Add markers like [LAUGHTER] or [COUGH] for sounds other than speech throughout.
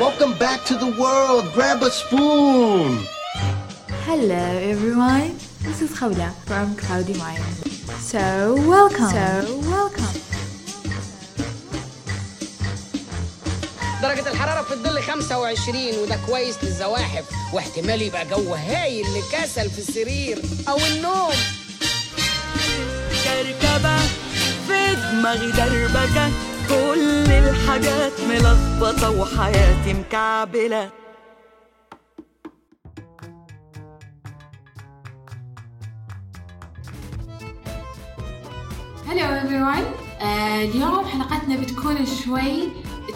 Welcome back to the world. Grab a spoon. Hello everyone, this is Khawla from Cloudy Mind. So welcome. So welcome. درجة الحرارة في الظل 25 وده كويس للزواحف واحتمال يبقى جو هايل لكسل في السرير أو النوم كركبة في دماغي دربكة كل الحاجات ملخبطة وحياتي مكعبلة Hello everyone. آه اليوم حلقتنا بتكون شوي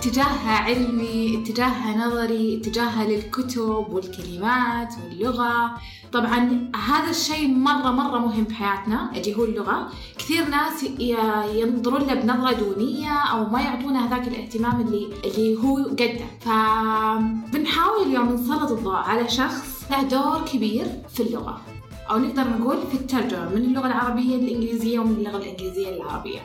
اتجاهها علمي اتجاهها نظري اتجاهها للكتب والكلمات واللغة. طبعا هذا الشيء مرة مرة مهم في حياتنا اللي هو اللغة كثير ناس ينظرون له بنظرة دونية أو ما يعطونا هذاك الاهتمام اللي اللي هو قده. فبنحاول اليوم نسلط الضوء على شخص له دور كبير في اللغة. أو نقدر نقول في الترجمة من اللغة العربية للإنجليزية ومن اللغة الإنجليزية للعربية.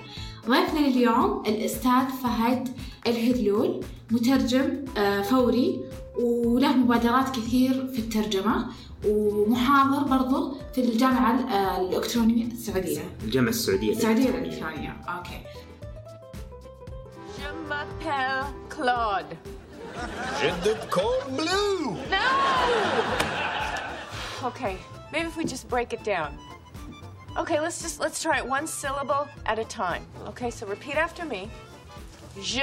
ضيفنا اليوم الأستاذ فهد الهذلول مترجم آه، فوري وله مبادرات كثير في الترجمة ومحاضر برضو في الجامعة آه، الإلكترونية السعودية الجامعة السعودية السعودية الإلكترونية أوكي m'appelle Claude. Je de cold blue. No! Okay, maybe if we just break it down. Okay, let's just let's try it one syllable at a time. Okay, so repeat after me. Je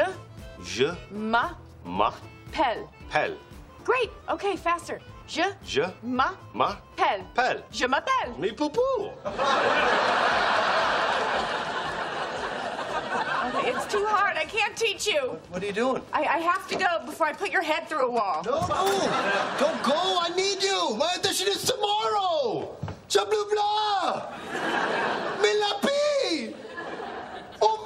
Je m'appelle. m'appelle. Great. Okay, faster. Je Je m'appelle. m'appelle. Je m'appelle. Mais poupou. Okay, it's too hard. I can't teach you. What are you doing? I, I have to go before I put your head through a wall. No, No, don't go. I need you. My audition is tomorrow. Bleu blah. Mais la pie. On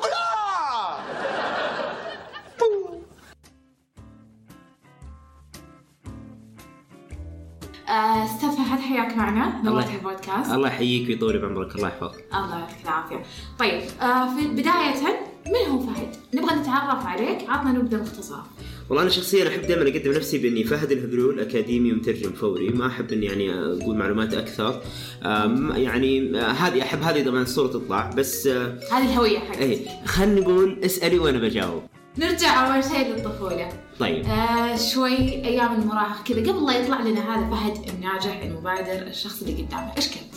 أستاذ فهد حياك معنا نورت الله- البودكاست الله يحييك ويطول بعمرك الله يحفظك الله يعطيك العافية. طيب آه في بداية من هو فهد؟ نبغى نتعرف عليك، عطنا نبذة مختصرة. والله أنا شخصيا أحب دائما أقدم نفسي بإني فهد الهذلول أكاديمي ومترجم فوري. ما أحب إني يعني أقول معلومات أكثر. يعني آه، هذه أحب هذه طبعا الصورة تطلع بس آه، هذه الهوية حقتك. اي خلينا نقول اسألي وأنا بجاوب. نرجع أول شيء للطفولة. طيب. آه شوي أيام المراهقة كذا. قبل لا يطلع لنا هذا فهد الناجح المبادر الشخص اللي قدامه، إيش كنت؟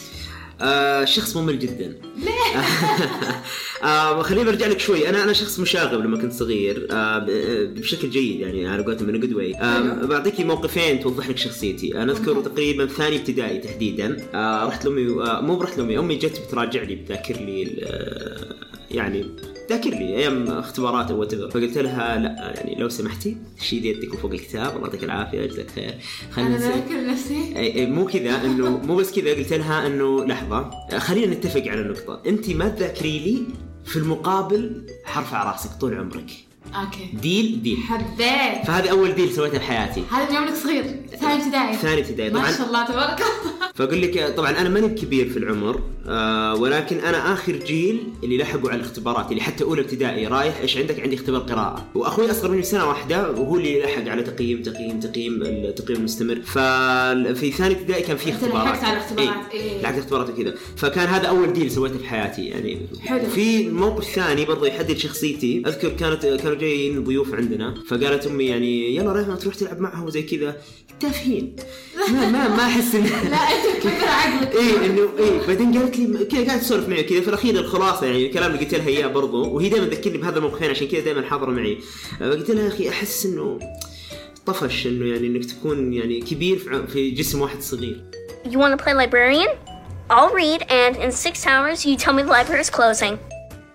آه شخص ممل جدا. ليه؟ [LAUGHS] آه خليني ارجع لك شوي. أنا أنا شخص مشاغب لما كنت صغير آه آه، بشكل جيد يعني على قولتهم in a good way آه بعطيك موقفين توضح لك شخصيتي. أنا أذكر تقريبا ثاني ابتدائي تحديدا. آه رحت لأمي آه مو برحت لأمي أمي جت بتراجع لي بتذاكر لي ال- آه، يعني تذاكر لي أيام اختبارات أو whatever. فقلت لها لا يعني لو سمحتي شيلي يدك وفوق الكتاب الله يعطيك العافية جزاك خير. خلينا نسوي- بذكر نفسي. أي- أي مو كذا إنه مو بس كذا قلت لها إنه لحظة خلينا نتفق على نقطة. انت ما تذاكري لي في المقابل حرفع رأسك طول عمرك. okay. deal deal حبيت. فهذه أول deal سويتها بحياتي هذا من يومك صغير، ثاني ابتدائي. ثاني ابتدائي ما شاء الله تبارك الله. [LAUGHS] فأقول لك طبعا أنا ماني كبير في العمر آه ولكن أنا آخر جيل اللي لحقوا على الاختبارات اللي حتى أولى ابتدائي رايح إيش عندك عندي اختبار قراءة وأخوي أصغر مني سنه واحدة وهو اللي لحق على تقييم تقييم تقييم التقييم المستمر ففي ثاني ابتدائي كان في اختبارات لحقت على الاختبارات، إيه. إيه. لحقت اختبارات وكذا فكان هذا أول ديل سويته في حياتي يعني حلو. في موقف ثاني برضه يحدد شخصيتي أذكر كانت كانوا جايين ضيوف عندنا. فقالت أمي يعني يلا ريحان تروح تلعب معهم وزي كذا. تافهين. ما ما ما أحس ان [LAUGHS] لا أنت فكرة عقلك. [LAUGHS] إيه انه إيه بعدين قالت لي كذا قاعدة تسولف معي كذا في الأخير الخلاصة يعني الكلام اللي قلت لها إياه برضو. وهي دائما تذكرني بهذا الموقفين عشان كذا دائما حاضرة معي. قلت لها يا أخي أحس إنه طفش إنه يعني إنك تكون يعني كبير في جسم واحد صغير. You want to play librarian? I'll read, and in six hours, you tell me the library is closing.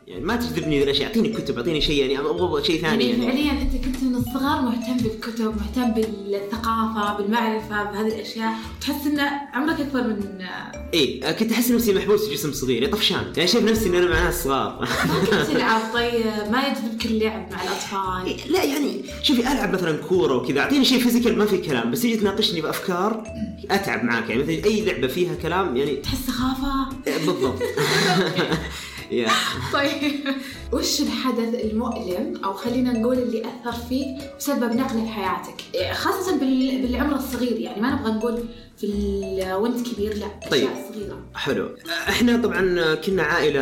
يعني ما تجذبني الأشياء أعطيني كتب أعطيني شيء يعني أبغى شيء ثاني يعني يعني. فعليا أنت كنت من الصغر مهتم بالكتب مهتم بالثقافة بالمعرفة بهذه الأشياء. تحس إن عمرك أكبر من إيه كنت أحس نفسي محبوس في جسم صغير طفشان. يعني شايف نفسي ان أنا مع ناس صغار. ما كنت [LAUGHS] تلعب؟ طيب ما يجذبك اللعب مع الأطفال؟ لا يعني شوفي ألعب مثلا كورة وكذا أعطيني شيء فيزيكال ما في كلام بس تيجي تناقشني بأفكار أتعب معاك يعني مثلا أي لعبة فيها كلام يعني تحس سخافه بالضبط. [LAUGHS] [LAUGHS] يا [LAUGHS] طيب. وش الحدث المؤلم أو خلينا نقول اللي أثر فيك وسبب نقله في حياتك؟ خاصة بال- بالعمر الصغير يعني ما نبغى نقول في وأنت كبير لا طيب. صغيرة. حلو. إحنا طبعا كنا عائلة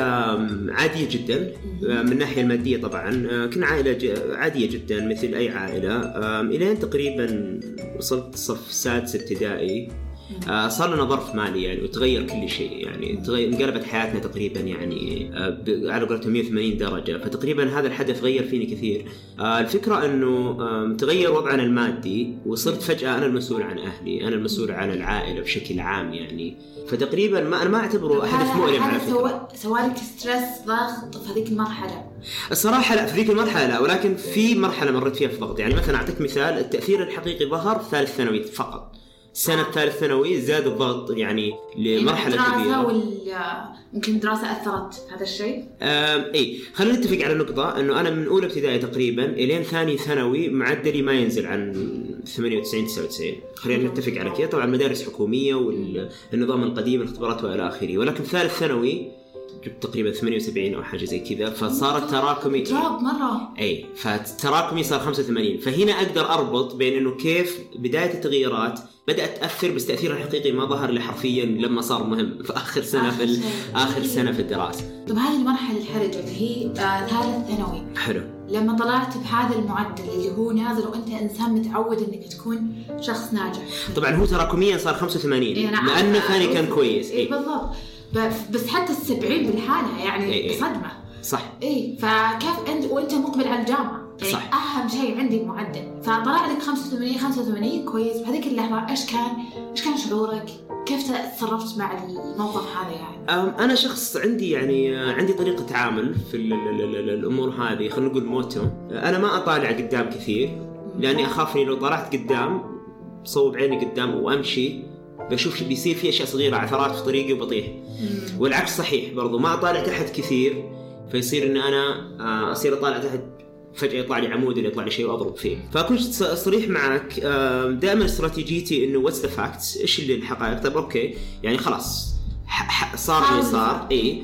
عادية جدا من الناحية المادية طبعا. كنا عائلة عادية جدا مثل أي عائلة. إلين تقريبا وصلت صف سادس ابتدائي. صار لنا ظرف مالي يعني وتغير كل شيء يعني تغير انقلبت حياتنا تقريبا يعني آه، على قولتهم 180 درجة. فتقريبا هذا الحدث غير فيني كثير. آه، الفكرة إنه تغير وضعنا المادي وصرت فجأة أنا المسؤول عن أهلي أنا المسؤول عن العائلة بشكل عام يعني. فتقريبا ما أنا ما أعتبره حدث مؤلم على هذا فكره سوالك ستريس ضغط في هذيك المرحلة. الصراحة لا في ذيك المرحلة لا ولكن في مرحلة مريت فيها في ضغط. يعني مثلا أعطيك مثال التأثير الحقيقي ظهر في ثالث ثانوي فقط. سنة ثالث ثانوي زاد الضغط يعني لمرحلة الدراسه كبيرة. وال ممكن الدراسه أثرت في هذا الشيء؟ اي خلينا نتفق على نقطة إنه أنا من أولى ابتدائي تقريبا إلين ثاني ثانوي معدلي ما ينزل عن 98 99 خلينا نتفق على كذا. طبعا مدارس حكومية والنظام القديم الاختبارات وإلى آخره. ولكن ثالث ثانوي جبت تقريبا 78 أو حاجة زي كذا. فصار التراكمي drop مرة. اي فالتراكمي صار 85 فهنا أقدر أربط بين إنه كيف بداية التغييرات بدأت تأثر بس تأثيرها الحقيقي ما ظهر لي حرفيا لما صار مهم في آخر سنة في ال- آخر سنة. في الدراسة. طب هذه المرحلة الحرجة اللي هي آه ثالث ثانوي حلو. لما طلعت بهذا المعدل اللي هو نازل وأنت إنسان متعود إنك تكون شخص ناجح. طبعا هو تراكميا صار 85 إيه لأنه. ثاني كان كويس. إيه اي بالضبط. ب- بس حتى السبعين بالحالة يعني إيه إيه. صدمة. صح. إيه فكيف أنت وأنت مقبل على الجامعة؟ يعني صح. أهم شيء عندي المعدل فطلع لك 85 85 كويس. بهذيك اللحظة إيش كان؟ إيش كان شعورك؟ كيف تصرفت مع الموقف هذا يعني؟ أنا شخص عندي يعني آه، عندي طريقة تعامل في ال ال ال ال الأمور هذه. خلينا نقول موتو. أنا ما أطالع قدام كثير لأني أخاف إني لو طلعت قدام صوب عيني قدام وأمشي بشوف شو بيصير في أشياء صغيرة عثرات في طريقي وبطيح. والعكس صحيح برضو ما أطالع تحت كثير فيصير إن أنا آه، أصير أطالع تحت فجأة يطلع لي عمود ولا يطلع لي شيء وأضرب فيه. فأكون ص- صريح معك دائما استراتيجيتي إنه what's the facts إيش اللي الحقائق؟ طيب okay. يعني خلاص صار اللي صار. إي.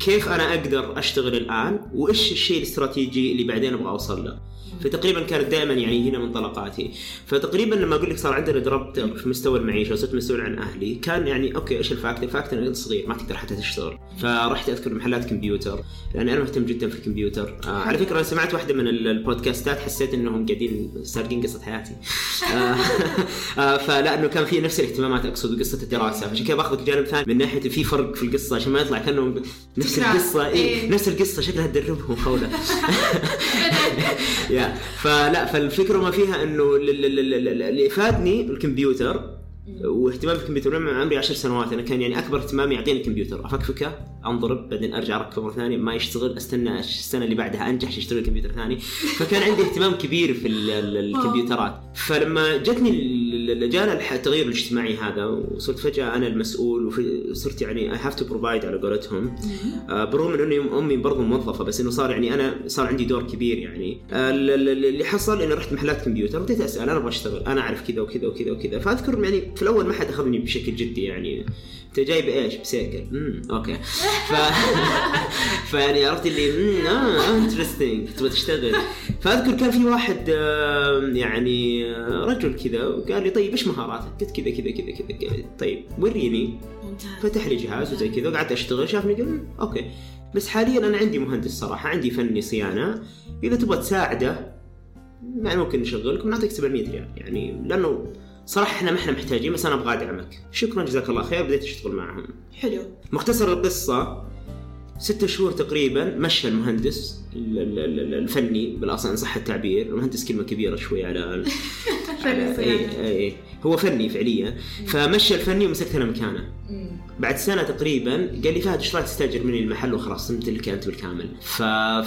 كيف أنا أقدر أشتغل الآن؟ وإيش الشيء الاستراتيجي اللي بعدين أبغى أوصل له؟ فتقريبا كانت دائما يعني هنا منطلقاتي فتقريبا لما أقول لك صار عندنا ضربت في مستوى المعيشة وصرت مسؤول عن أهلي كان يعني okay إيش ال fact؟ ال fact انك انت صغير ما تقدر حتى تشتغل. فرحت أذكر محلات كمبيوتر لأن أنا مهتم جدا في الكمبيوتر. آه على فكرة أنا سمعت واحدة من ال- البودكاستات حسيت إنهم قاعدين سارقين قصة حياتي. آه [LAUGHS] آه فلا إنه كان في نفس الاهتمامات أقصد قصه الدراسة. فعشان كذا باخذ جانب ثاني. من ناحية في فرق في القصة عشان ما يطلع كانه نفس. القصة. اي إيه. نفس القصة شكلها تدربهم خوله [LAUGHS] [LAUGHS] فلا فالفكرة ما فيها إنه ال- ال- ال- ال- اللي إفادني الكمبيوتر واهتمامي بالكمبيوتر. لما عمري عشر سنوات أنا كان يعني أكبر اهتمامي يعطيني الكمبيوتر. أفكفكه أنضرب بعدين أرجع اركبه مرة ثانية ما يشتغل أستنى السنة اللي بعدها أنجح يشتغل الكمبيوتر ثاني. فكان عندي اهتمام كبير في ال- ال- الكمبيوترات. فلما جتني جانا التغير الاجتماعي هذا وصرت فجأة أنا المسؤول وصرت يعني I have to provide على قولتهم. آه، بالرغم من انه أمي برضو موظفة بس إنه صار يعني أنا صار عندي دور كبير يعني. آه، ال- ال- اللي حصل اني رحت محلات كمبيوتر بديت أسأل أنا أبغى أشتغل أنا أعرف كذا وكذا وكذا وكذا. فأذكر يعني في الأول ما حد أخذني بشكل جدي يعني. انت جاي بايش؟ بسيكل. امم okay. ف [LAUGHS] فيعني عرفت اللي امم آه interesting تبغى تشتغل. فأذكر كان في واحد يعني آه، رجل كذا وقال لي طيب إيش مهاراتك؟ قلت كذا كذا كذا كذا طيب وريني. فتح لي جهاز وزي كذا وقعدت أشتغل. شافني قال "مم، okay. بس حاليا أنا عندي مهندس صراحة عندي فني صيانة. إذا تبغى تساعده يعني ممكن نشغلك ونعطيك 700 ريال. يعني لأنه صراحة إحنا ما إحنا محتاجين بس أنا أبغى أدعمك. شكرا جزاك الله خير. بديت أشتغل معهم. حلو. مختصر القصة ستة شهور تقريبا مشى المهندس ال- ال- ال- الفني بالاصل ان صح التعبير المهندس كلمة كبيرة شوي على [LAUGHS] فني إيه إيه هو فني فعليا. فمشى الفني ومسكت أنا مكانه. بعد سنة تقريبا قال لي فهد إيش رأيك تستأجر مني المحل؟ وخلاص امتلك أنت بالكامل. ف...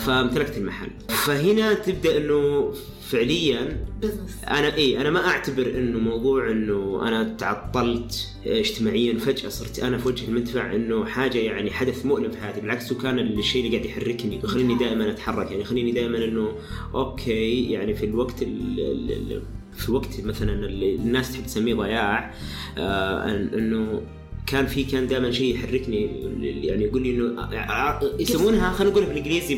فامتلكت المحل. فهنا تبدأ إنه فعليا أنا اي أنا ما أعتبر إنه موضوع إنه أنا تعطلت اجتماعيا فجأة صرت أنا في وجه المدفع إنه حاجة يعني حدث مؤلم في حياتي. بالعكس هو كان الشيء اللي قاعد يحركني ويخليني دائما أتحرك يعني يخليني دائما إنه okay يعني في الوقت ال ال ال في وقت مثلا اللي الناس تحب تسميه ضياع آه إنه كان في كان دائما شيء يحركني يعني يقول لي إنه يسمونها خلينا نقولها بالإنجليزي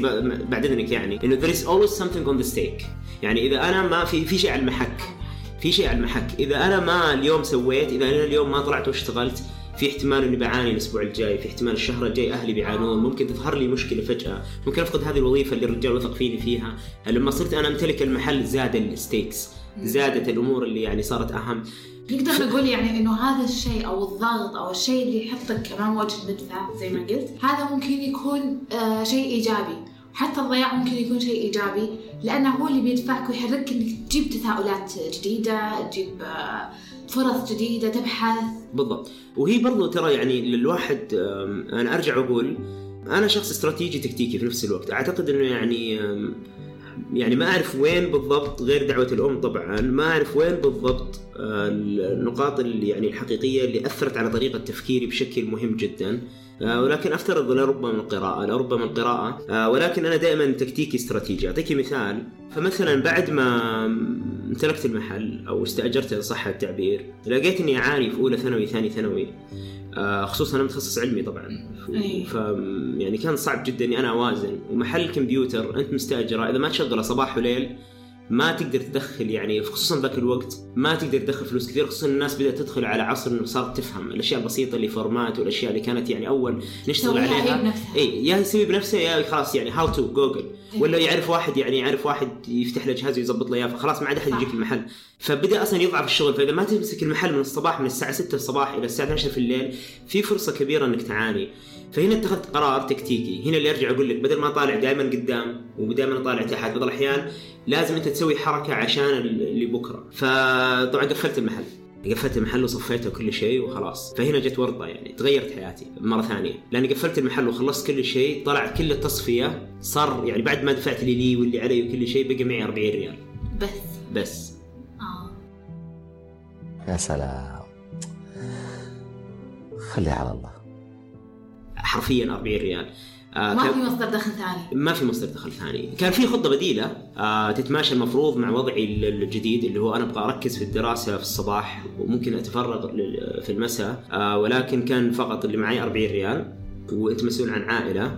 بعد إذنك يعني إنه there is always something on the stake. يعني إذا أنا ما في في شيء على المحك في شيء على المحك. إذا أنا ما اليوم سويت إذا أنا اليوم ما طلعت واشتغلت في احتمال إني بعاني الأسبوع الجاي، في احتمال الشهر الجاي أهلي بيعانون، ممكن تظهر لي مشكلة فجأة، ممكن أفقد هذه الوظيفة اللي الرجال وثق فيني فيها، لما صرت أنا أمتلك المحل زاد الستيكس، زادت الأمور اللي يعني صارت أهم، نقدر نقول يعني إنه هذا الشيء أو الضغط أو الشيء اللي يحطك كمان وجه مدفع زي ما قلت هذا ممكن يكون آه شيء إيجابي. حتى الضياع ممكن يكون شيء إيجابي لأنه هو اللي بيدفعك ويحركك إنك تجيب تساؤلات جديدة تجيب آه فرص جديدة تبحث. بالضبط. وهي برضو ترى يعني للواحد أنا أرجع وأقول أنا شخص استراتيجي تكتيكي في نفس الوقت. أعتقد إنه يعني يعني ما أعرف وين بالضبط غير دعوة الأم طبعا ما أعرف وين بالضبط آه، النقاط اللي يعني الحقيقية اللي أثرت على طريقة تفكيري بشكل مهم جدا. آه، ولكن أفترض لربما من القراءة لربما القراءة آه، ولكن أنا دائما تكتيكي استراتيجي. اعطيك مثال فمثلا بعد ما امتلكت المحل أو استاجرته إن صح التعبير لقيت إني أعاني في أولى ثانوي ثاني ثانوي. آه، خصوصا أنا متخصص علمي طبعا. ف يعني كان صعب جدا إني أنا أوازن. ومحل كمبيوتر أنت مستأجره إذا ما تشغله صباح وليل ما تقدر تدخل يعني خصوصا ذاك الوقت ما تقدر تدخل فلوس كثير خصوصا الناس بدأت تدخل على عصر إنه صارت تفهم الأشياء البسيطة اللي format والأشياء اللي كانت يعني أول نشتغل عليها. اي يا يسوي بنفسه يا خلاص يعني how to Google ولا يعرف واحد يعني يعرف واحد يفتح له جهاز ويظبط له إياه فخلاص ما عاد أحد يجيك المحل. فبدأ أصلا يضعف الشغل فإذا ما تمسك المحل من الصباح من الساعة 6 الصباح إلى الساعة 12 في الليل في فرصة كبيرة إنك تعاني. فهنا اتخذت قرار تكتيكي. هنا اللي ارجع أقول لك بدل ما أطالع دائما قدام ودائما أطالع تحت بعض الأحيان لازم أنت تسوي حركة عشان اللي بكرة. فطبعا قفلت المحل. قفلت المحل وصفيته وكل شيء وخلاص. فهنا جت ورطه يعني تغيرت حياتي مرة ثانية. لأني قفلت المحل وخلصت كل شيء طلع كل التصفية صار يعني بعد ما دفعت اللي لي واللي علي وكل شيء بقى معي 40 ريال. بس؟ بس. آه. يا سلام. خليها على الله. حرفيا 40 ريال. آه ما في مصدر دخل ثاني. ما في مصدر دخل ثاني. كان في خطة بديلة آه تتماشى المفروض مع وضعي ال- الجديد اللي هو أنا أبغى أركز في الدراسة في الصباح وممكن أتفرغ في المساء آه ولكن كان فقط اللي معي 40 ريال وأنت مسؤول عن عائلة.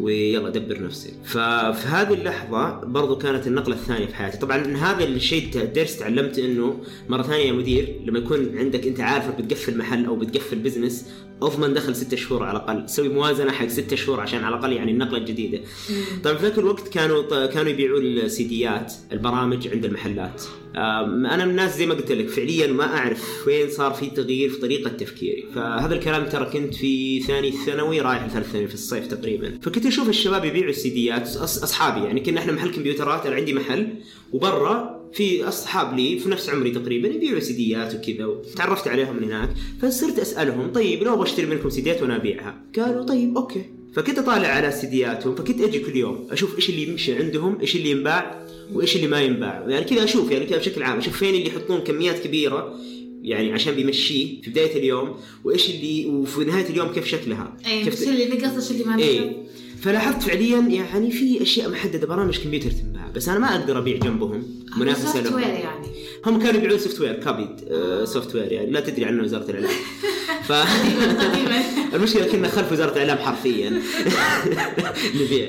ويلا دبر نفسك. ففي هذه اللحظة برضو كانت النقلة الثانية في حياتي. طبعا هذا الشيء درس تعلمت إنه مرة ثانية يا مدير لما يكون عندك أنت عارف إنك بتقفل محل أو بتقفل business أضمن دخل ستة شهور على الأقل. سوي موازنة حق ستة شهور عشان على الأقل يعني النقلة الجديدة. طبعا في ذاك الوقت كانوا كانوا يبيعوا السيديات البرامج عند المحلات. أنا من الناس زي ما قلت لك فعليا ما أعرف وين صار في تغيير في طريقة تفكيري. فهذا الكلام ترى كنت في ثاني ثانوي رايح لثالث ثانوي في الصيف تقريبا. فكنت أشوف الشباب يبيعوا السيديات أصحابي يعني كنا إحنا محل كمبيوترات أنا عندي محل وبرا في أصحاب لي في نفس عمري تقريبا يبيعوا سيديات وكذا وتعرفت عليهم من هناك. فصرت أسألهم طيب لو بشتري منكم سيديات وأنا أبيعها؟ قالوا طيب أوكي. فكنت أطالع على سيدياتهم فكنت أجي كل يوم أشوف إيش اللي يمشي عندهم إيش اللي ينباع. وإيش اللي ما ينباع؟ يعني كذا أشوف يعني كذا بشكل عام أشوف فين اللي يحطون كميات كبيرة يعني عشان بيمشيه في بداية اليوم وإيش اللي وفي نهاية اليوم كيف شكلها؟ اي كيف اللي نقص إيش اللي ما نقص؟ إيه فلاحظت فعليا يعني في أشياء محددة برامج كمبيوتر تنباع بس أنا ما أقدر أبيع جنبهم منافسة software لهم يعني؟ هم كانوا يبيعون software copied آه software يعني. لا تدري عنه وزارة الإعلام. [LAUGHS] ف المشكلة كنا خلف وزارة الإعلام حرفيا. [LAUGHS] نبيع.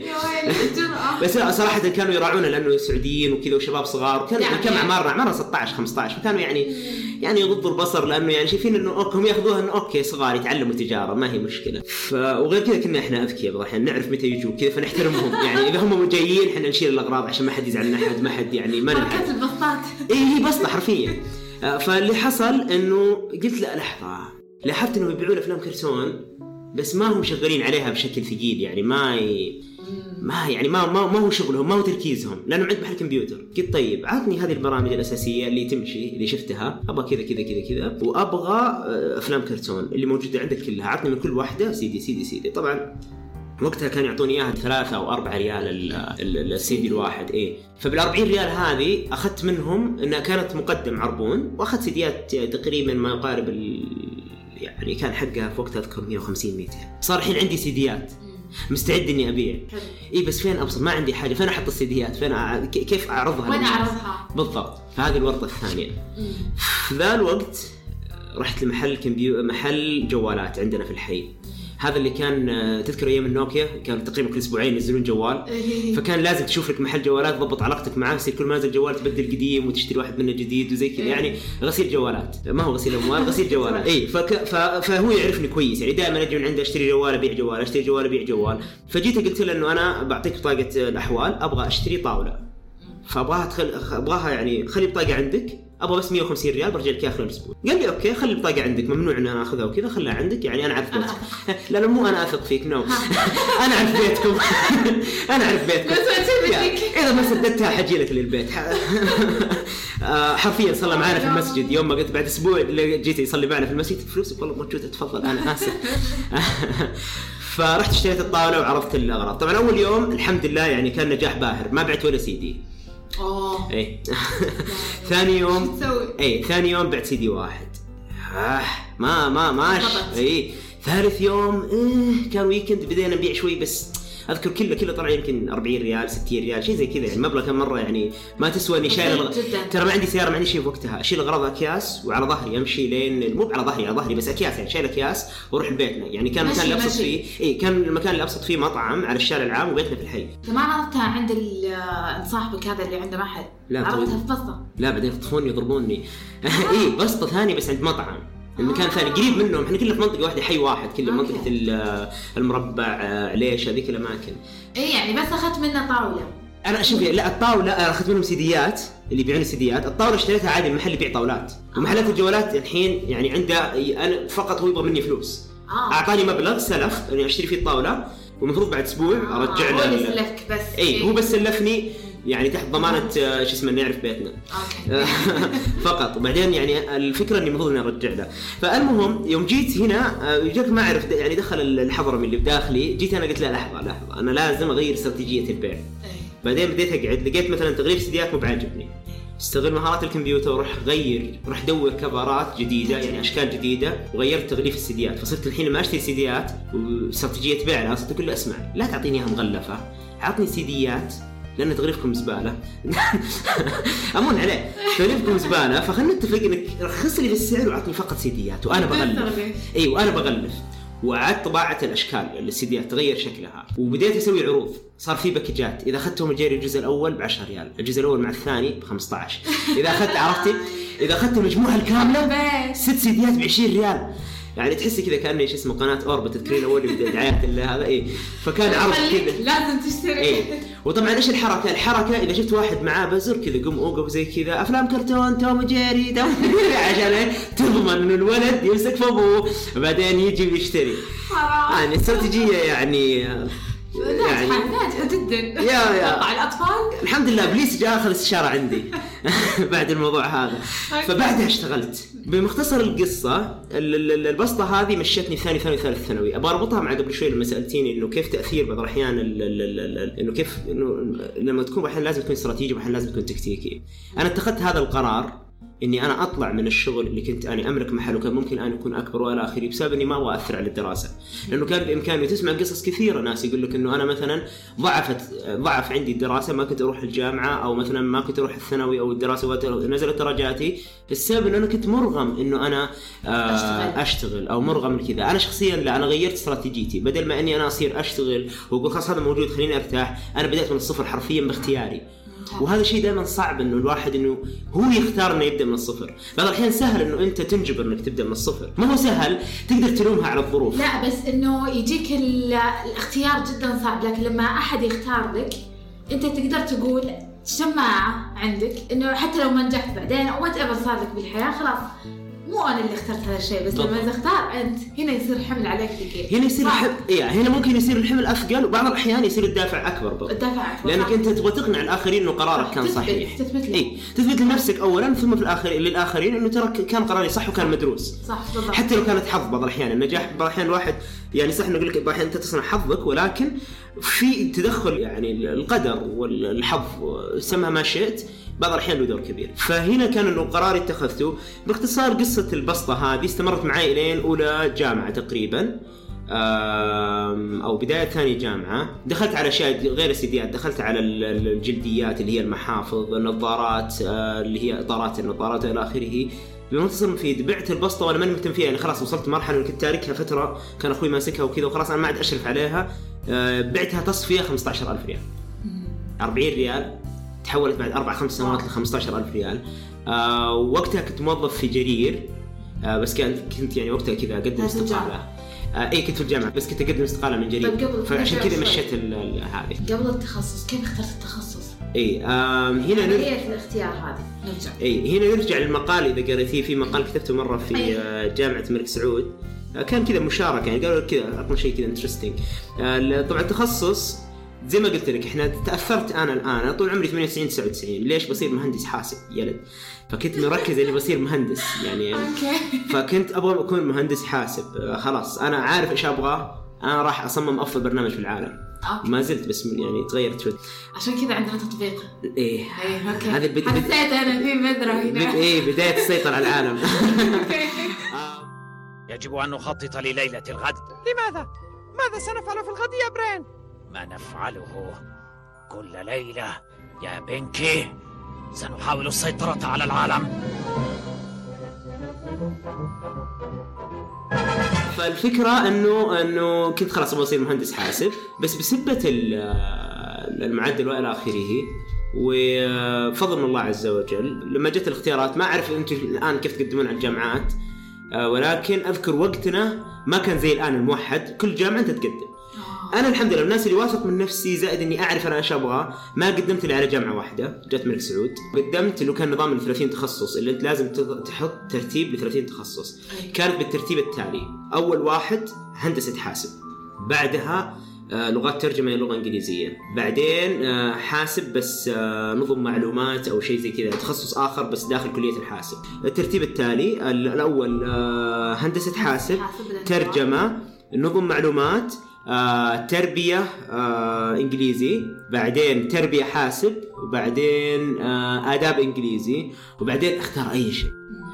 بس لا صراحة كانوا يراعونا لأنه سعوديين وكذا وشباب صغار. وكان يعني نعم. كم أعمارنا أعمارنا 16 15 فكانوا يعني يعني يغضوا البصر لأنه يعني شايفين إنه okay هم ياخذوها إنه okay صغار يتعلموا تجارة ما هي مشكلة. ف وغير كذا كنا إحنا أذكياء بعض. الأحيان نعرف متى يجوا كذا فنحترمهم. يعني إذا هم جايين إحنا نشيل الأغراض عشان ما حد يزعل من أحد ما حد يعني ما حركات البسطات اي هي بسطة حرفيا. آه، فاللي حصل إنه قلت لا لحظة. لاحظت إنهم يبيعون أفلام كرتون بس ما هم شغالين عليها بشكل ثقيل يعني ما ي... ما يعني ما ما, ما هو شغلهم ما هو تركيزهم لأنه عند محل كمبيوتر. قلت طيب عطني هذه البرامج الأساسية اللي تمشي اللي شفتها. أبغى كذا كذا كذا كذا. وأبغى آه، أفلام كرتون اللي موجودة عندك كلها. عطني من كل واحدة سيدي سيدي سيدي طبعا وقتها كانوا يعطوني إياها ثلاثة أو أربعة ريال ال- ال- السي دي الواحد إيه. فبال 40 ريال هذه أخذت منهم إنها كانت مقدم عربون وأخذت سيديات تقريبا ما يقارب ال... يعني كان حقها في وقتها أذكر 150 200 صار الحين عندي سيديات. مستعد إني أبيع. اي بس فين أبسط ما عندي حاجة. فين أحط السيديات؟ فين أع... كيف أعرضها وين؟ أعرضها؟ بالضبط. فهذه الورطة الثانية. في ذا الوقت رحت لمحل كمبيو محل جوالات عندنا في الحي. هذا اللي كان آه، تذكر أيام النوكيا؟ كان تقريبا كل أسبوعين ينزلون جوال. إيه. فكان لازم تشوف لك محل جوالات تضبط علاقتك معاه يصير كل ما نزل جوال تبدل قديم وتشتري واحد منه جديد وزي كذا. إيه. يعني غسيل جوالات. ما هو غسيل أموال غسيل [LAUGHS] جوالات. اي فك ف... فهو يعرفني كويس. يعني دائما أجي من عنده أشتري جوال أبيع جوال أشتري جوال أبيع جوال. فجيت قلت له إنه أنا بعطيك بطاقه الأحوال أبغى أشتري طاولة. فأبغاها تخل... أبغاها يعني خلي بطاقة عندك أبغى بس 150 ريال برجع لك اياها خلال أسبوع قال لي okay خلي البطاقه عندك ممنوع ان أنا أخذها وكذا خلها عندك يعني أنا أعرف بيتكم. [LAUGHS] لا لا مو أنا أثق فيك no [LAUGHS] أنا أعرف بيتكم. [LAUGHS] أنا أعرف بيتكم. إذا ما سددتها بجي لك للبيت. آه، حرفيا صلى معنا في المسجد. يوم ما قلت بعد أسبوع جيت يصلي معنا في المسجد فلوسك والله موجوده تفضل أنا آسف. فرحت اشتريت الطاولة وعرضت الأغراض. طبعا أول يوم الحمد لله يعني كان نجاح باهر ما بعت ولا سي دي. أوه. اي [LAUGHS] [LAUGHS] ثاني يوم؟ اي ثاني يوم بعت سي دي واحد. آه ما ما ماش. اي ثالث يوم إيه كان weekend بدينا نبيع شوي بس أذكر كله كله طلع يمكن 40 ريال 60 ريال شيء زي كذا يعني. مبلغ كان مرة يعني ما تسوى اني شايل الغ... ترى ما عندي سيارة ما عندي شيء في وقتها. أشيل اغراض أكياس وعلى ظهري أمشي لين مو على ظهري على ظهري بس أكياس يعني شايل أكياس وأروح لبيتنا يعني كان المكان اللي ابسط. فيه اي كان المكان اللي ابسط فيه مطعم على الشارع العام وبيتنا في الحي. انت ما عرضتها عند صاحبك هذا اللي عنده محل. لا، عرضتها طيب. في بسطة. لا بعدين يخطفوني يضربوني [LAUGHS] اي بسطة ثانية بس عند مطعم. المكان ثاني قريب منهم. إحنا كلنا في منطقة واحدة حي واحد كله. منطقة ال- المربع آه، عليش هذيك الأماكن. اي يعني بس أخذت منه طاولة. أنا شوفي لا الطاولة أخذت منهم سيديات اللي يبيعون سيديات الطاولة اشتريتها عادي من محل يبيع طاولات. ومحلات الجوالات الحين يعني عنده أنا فقط هو يبغى مني فلوس. آه. أعطاني مبلغ سلف أني أشتري فيه الطاولة. والمفروض بعد أسبوع أرجع آه، هو له اللي ال- سلفك بس. اي هو بس سلفني. يعني تحت ضمانة آه، شو اسمه إنه يعرف بيتنا. [LAUGHS] فقط. وبعدين يعني الفكرة إني المفروض إني أرجع له. فالمهم يوم جيت هنا آه، جاك ما اعرف يعني دخل الحضرمي اللي بداخلي. جيت أنا قلت لا لحظة لحظة أنا لازم أغير استراتيجية البيع. إيه. بعدين بديت أقعد لقيت مثلا تغليف سيديات مو بعاجبني. استغل مهارات الكمبيوتر وروح غير روح دور كفرات جديدة يعني أشكال جديدة وغيرت تغليف السيديات. فصرت الحين لما أشتري سيديات واستراتيجية بيع لها صرت أقول له اسمع لا تعطيني إياها مغلفة. عطني سيديات لأن تغليفكم زبالة. [LAUGHS] أمون عليه. تغليفكم زبالة فخلنا نتفق إنك رخص لي في السعر وعطني فقط سيديات وأنا بغلف. تغليف. إي وأنا بغلف. وعدت طباعة الأشكال السيديات تغير شكلها. وبديت أسوي عروض. صار في باكجات. إذا اخذت توم جيري الجزء الأول ب 10 ريال الجزء الأول مع الثاني ب 15 إذا أخذت عرفتي؟ إذا أخذت المجموعه الكاملة ست سيديات ب 20 ريال. يعني تحسي كذا كاني شو اسمه قناة اوربت تذكرين اول دعايات هذا. اي فكان عرض كذا. لازم تشتري. إيه. وطبعا إيش الحركة؟ الحركة إذا شفت واحد معاه بزر كذا قم أوقف زي كذا. أفلام كرتون توم جيري توم [LAUGHS] عشان إيه؟ تضمن انه الولد يمسك في أبوه. بعدين يجي ويشتري. يعني استراتيجية يعني ناجحة ناجحة جدا. يا- يا. [LAUGHS] توقع الأطفال؟ الحمد لله إبليس جاء اخذ استشاره عندي. [LAUGHS] بعد الموضوع هذا. فبعدها اشتغلت. بمختصر القصة ال- ال- ال- البسطة هذه مشتني ثاني ثانوي ثالث ثانوي. أبغى أربطها مع قبل شوي لما سألتيني إنه كيف تأثير بعض الأحيان ال- ال- ال- ال- إنه كيف إنه لما تكون أحيانا لازم تكون استراتيجي وأحيانا لازم تكون تكتيكي. أنا اتخذت هذا القرار إني أنا أطلع من الشغل اللي كنت أنا املك محل وكان ممكن أن يكون أكبر والى اخره بسبب إني ما أبغى أثر على الدراسة. لأنه كان بإمكاني تسمع قصص كثيرة ناس يقول لك إنه أنا مثلا ضعفت ضعف عندي الدراسة ما كنت أروح الجامعة أو مثلا ما كنت أروح الثانوي أو الدراسة نزلت درجاتي السبب إنه أنا كنت مرغم إنه أنا آه أشتغل. أشتغل أو مرغم من كذا. أنا شخصيا لا أنا غيرت استراتيجيتي. بدل ما إني أنا أصير أشتغل وأقول خلاص هذا موجود خليني أرتاح أنا بديت من الصفر حرفيا باختياري. وهذا شيء دائما صعب إنه الواحد إنه هو يختار إنه يبدأ من الصفر، بعض الأحيان سهل إنه أنت تنجبر إنك تبدأ من الصفر، ما هو سهل تقدر تلومها على الظروف. لا بس إنه يجيك ال- الاختيار جدا صعب. لكن لما أحد يختار لك أنت تقدر تقول شماعة عندك إنه حتى لو ما نجحت بعدين أو whatever صار لك بالحياة خلاص. مو أنا اللي اخترت هذا الشيء بس لما. تختار أنت هنا يصير حمل عليك ثقيل هنا يصير. الحمل يعني هنا ممكن يصير الحمل أثقل وبعض الأحيان يصير الدافع أكبر برضه. الدافع أكبر، لأنك. أنت تبغى تقنع الآخرين إنه قرارك كان صحيح. تثبت له. اي تثبت لنفسك اولا ثم في الآخر للآخرين إنه ترى كان قراري صح وكان مدروس. صح بالضبط حتى لو كانت حظ بعض الأحيان النجاح بعض الأحيان الواحد يعني صح نقول لك بعض الأحيان أنت تصنع حظك ولكن في تدخل يعني القدر والحظ سمها ما شئت بعض الأحيان له دور كبير. فهنا كان إنه قراري اتخذته باختصار قصة البسطة هذه استمرت معي إلين أولى جامعة تقريبا. أو بداية ثاني جامعة. دخلت على أشياء غير السيديات. دخلت على ال- ال- الجلديات اللي هي المحافظ النظارات آه، اللي هي إطارات النظارات إلى آخره. بمنتصر مفيد بعت البسطة وأنا ماني مهتم فيها يعني خلاص وصلت مرحلة اني كنت تاركها فترة كان أخوي ماسكها وكذا وخلاص أنا ما عاد أشرف عليها. آه، بعتها تصفية 15000 ريال. 40 ريال. تحولت بعد أربع خمس سنوات ل 15000 ريال. آه وقتها كنت موظف في جرير. آه بس كنت كنت يعني وقتها كذا أقدم استقالة. آه اي كنت في الجامعة بس كنت أقدم استقالة من جرير. طيب قبل- فعشان كذا. مشيت هذه. قبل التخصص كيف اخترت التخصص؟ اي آه هنا نر... هي الاختيار هذا نرجع. اي هنا نرجع للمقال إذا قريتيه. في مقال كتبته مرة في أيوة. آه، جامعة الملك سعود. آه، كان كذا مشاركة يعني قالوا كذا اعطنا شيء كذا interesting طبعا التخصص زي ما قلت لك إحنا تأثرت أنا الآن أنا طول عمري 98 99 ليش بصير مهندس حاسب يلد فكنت مركز إني بصير مهندس يعني okay. فكنت أبغى أكون مهندس حاسب. خلاص أنا عارف إيش أبغى أنا راح أصمم أفضل برنامج في العالم. okay. ما زلت بس يعني تغيرت شوي. عشان كذا عندنا تطبيق. إيه. اي okay. البد- حسيت أنا في بذره بد- هنا إيه بداية السيطرة على العالم. [LAUGHS] يجب أن نخطط لليلة الغد. لماذا؟ ماذا سنفعل في الغد يا برين؟ ما نفعله. كل ليلة يا بنكي سنحاول السيطرة على العالم. فالفكرة انه أنه كنت خلاص أبغى أصير مهندس حاسب بس بسبة ال- المعدل والى آخره وفضل من الله عز وجل لما جت الاختيارات ما أعرف أنتم الآن كيف تقدمون على الجامعات آه، ولكن أذكر وقتنا ما كان زي الآن الموحد كل جامعة انت تقدم أنا الحمد لله الناس اللي واثق من نفسي زائد إني أعرف أنا إيش أبغى ما قدمت لي على جامعة واحدة جت ملك سعود. قدمت اللي كان نظام ال 30 تخصص اللي أنت لازم تحط ترتيب ل 30 تخصص. كانت بالترتيب التالي. أول واحد هندسة حاسب بعدها آه، لغات ترجمة لغة إنجليزية. بعدين آه، حاسب بس آه، نظم معلومات أو شيء زي كذا تخصص آخر بس داخل كلية الحاسب. الترتيب التالي ال- الأول هندسة حاسب ترجمة نظم معلومات آه، تربية آه، إنجليزي بعدين تربية حاسب وبعدين آه، آداب إنجليزي وبعدين أختار أي شيء.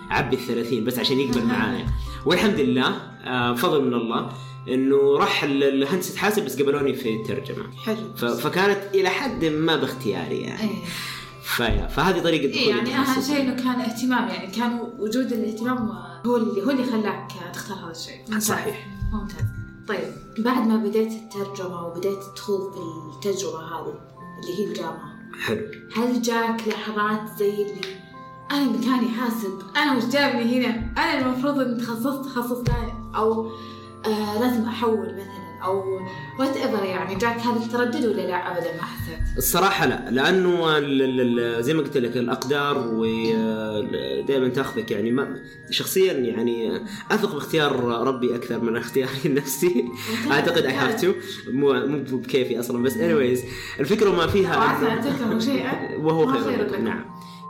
عبي الثلاثين بس عشان يقبل [LAUGHS] معايا والحمد لله آه، فضل من الله إنه راح ال- الهندسة حاسب بس قبلوني في الترجمة. حلو. فكانت إلى حد ما باختياري يعني. فيا فهذه طريقة إيه دخولي يعني أهم. شيء إنه كان اهتمام يعني كان وجود الاهتمام هو اللي هو اللي خلاك تختار هذا الشيء. صحيح. ممتاز. طيب بعد ما بديت الترجمة وبديت تدخل في التجربة هذه اللي هي الجامعة حلو. هل جاك لحظات زي اللي أنا مكاني حاسب أنا وش جابني هنا أنا المفروض ان تخصصت تخصص ثاني أو آه لازم أحول مثلا أو whatever يعني جاك هذا التردد ولا لا؟ ابدا ما حسيت. الصراحة لا لأنه زي ما قلت لك الأقدار ودائما تاخذك يعني ما شخصيا يعني أثق باختيار ربي أكثر من اختياري [LAUGHS] النفسي. أعتقد I have to. مو مو بكيفي أصلا. بس anyways الفكرة ما فيها وعسى ان إنه- تكرهوا شيئا وهو خير لكم. نعم.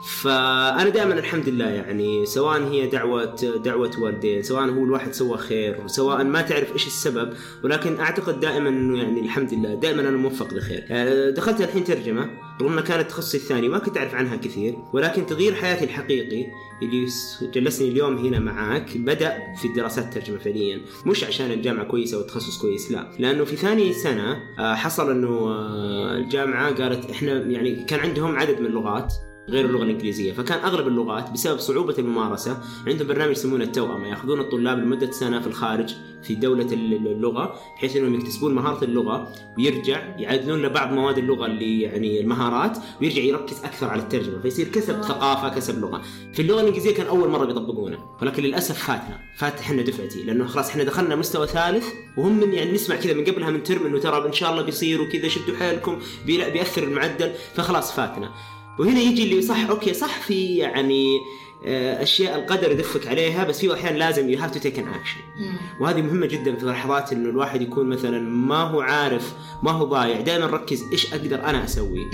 فأنا دائما الحمد لله يعني سواء هي دعوة دعوة والدين سواء هو الواحد سوى خير سواء ما تعرف إيش السبب ولكن أعتقد دائما إنه يعني الحمد لله دائما أنا موفق لخير يعني دخلت الحين ترجمة رغم إنها كانت تخصصي الثاني ما كنت أعرف عنها كثير ولكن تغيير حياتي الحقيقي اللي جلسني اليوم هنا معاك بدأ في الدراسات الترجمه فعليا. مش عشان الجامعة كويسة والتخصص كويس لا. لأنه في ثاني سنة آه، حصل إنه آه، الجامعة قالت إحنا يعني كان عندهم عدد من اللغات غير اللغة الإنجليزية. فكان أغلب اللغات بسبب صعوبة الممارسة عندهم برنامج يسمونه التوأمه يأخذون الطلاب لمدة سنة في الخارج في دولة الل- اللغة بحيث إنهم يكتسبون مهارة اللغة ويرجع يعدلون له بعض مواد اللغة اللي يعني المهارات ويرجع يركز أكثر على الترجمة فيصير كسب ثقافة كسب لغة. في اللغة الإنجليزية كان أول مرة بيطبقونه ولكن للأسف فاتنا فات إحنا دفعتي لأنه خلاص إحنا دخلنا مستوى ثالث وهم من يعني نسمع كذا من قبلها من ترم انه ترى إن شاء الله بيصير وكذا شدوا حيلكم بي- بيأثر المعدل فخلاص فاتنا. وهنا يجي اللي صح okay صح في يعني آه، أشياء القدر يدفك عليها بس في أحيان لازم you have to take an action وهذه مهمة جدا في لحظات إنه الواحد يكون مثلا ما هو عارف ما هو ضايع دائما ركز إيش أقدر أنا أسوي.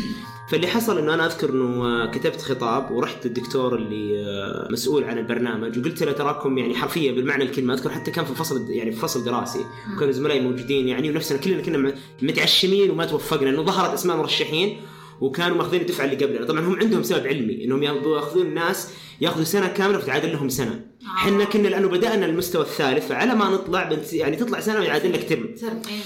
فاللي حصل إنه أنا أذكر إنه آه، كتبت خطاب ورحت للدكتور اللي آه، مسؤول عن البرنامج وقلت له تراكم يعني حرفيا بالمعنى الكلمة أذكر حتى كان في فصل يعني في فصل دراسي. وكانوا زملائي موجودين يعني ونفسنا كلنا كنا متعشمين وما توفقنا انه ظهرت أسماء مرشحين. وكانوا ماخذين الدفعه اللي قبلنا. طبعا هم عندهم سبب علمي إنهم ياخذون ناس ياخذوا سنة كاملة وتعادل لهم سنة. إحنا كنا لأنه بدأنا المستوى الثالث فعلى ما نطلع بنت يعني تطلع سنة ويعادل لك ترم. إيه.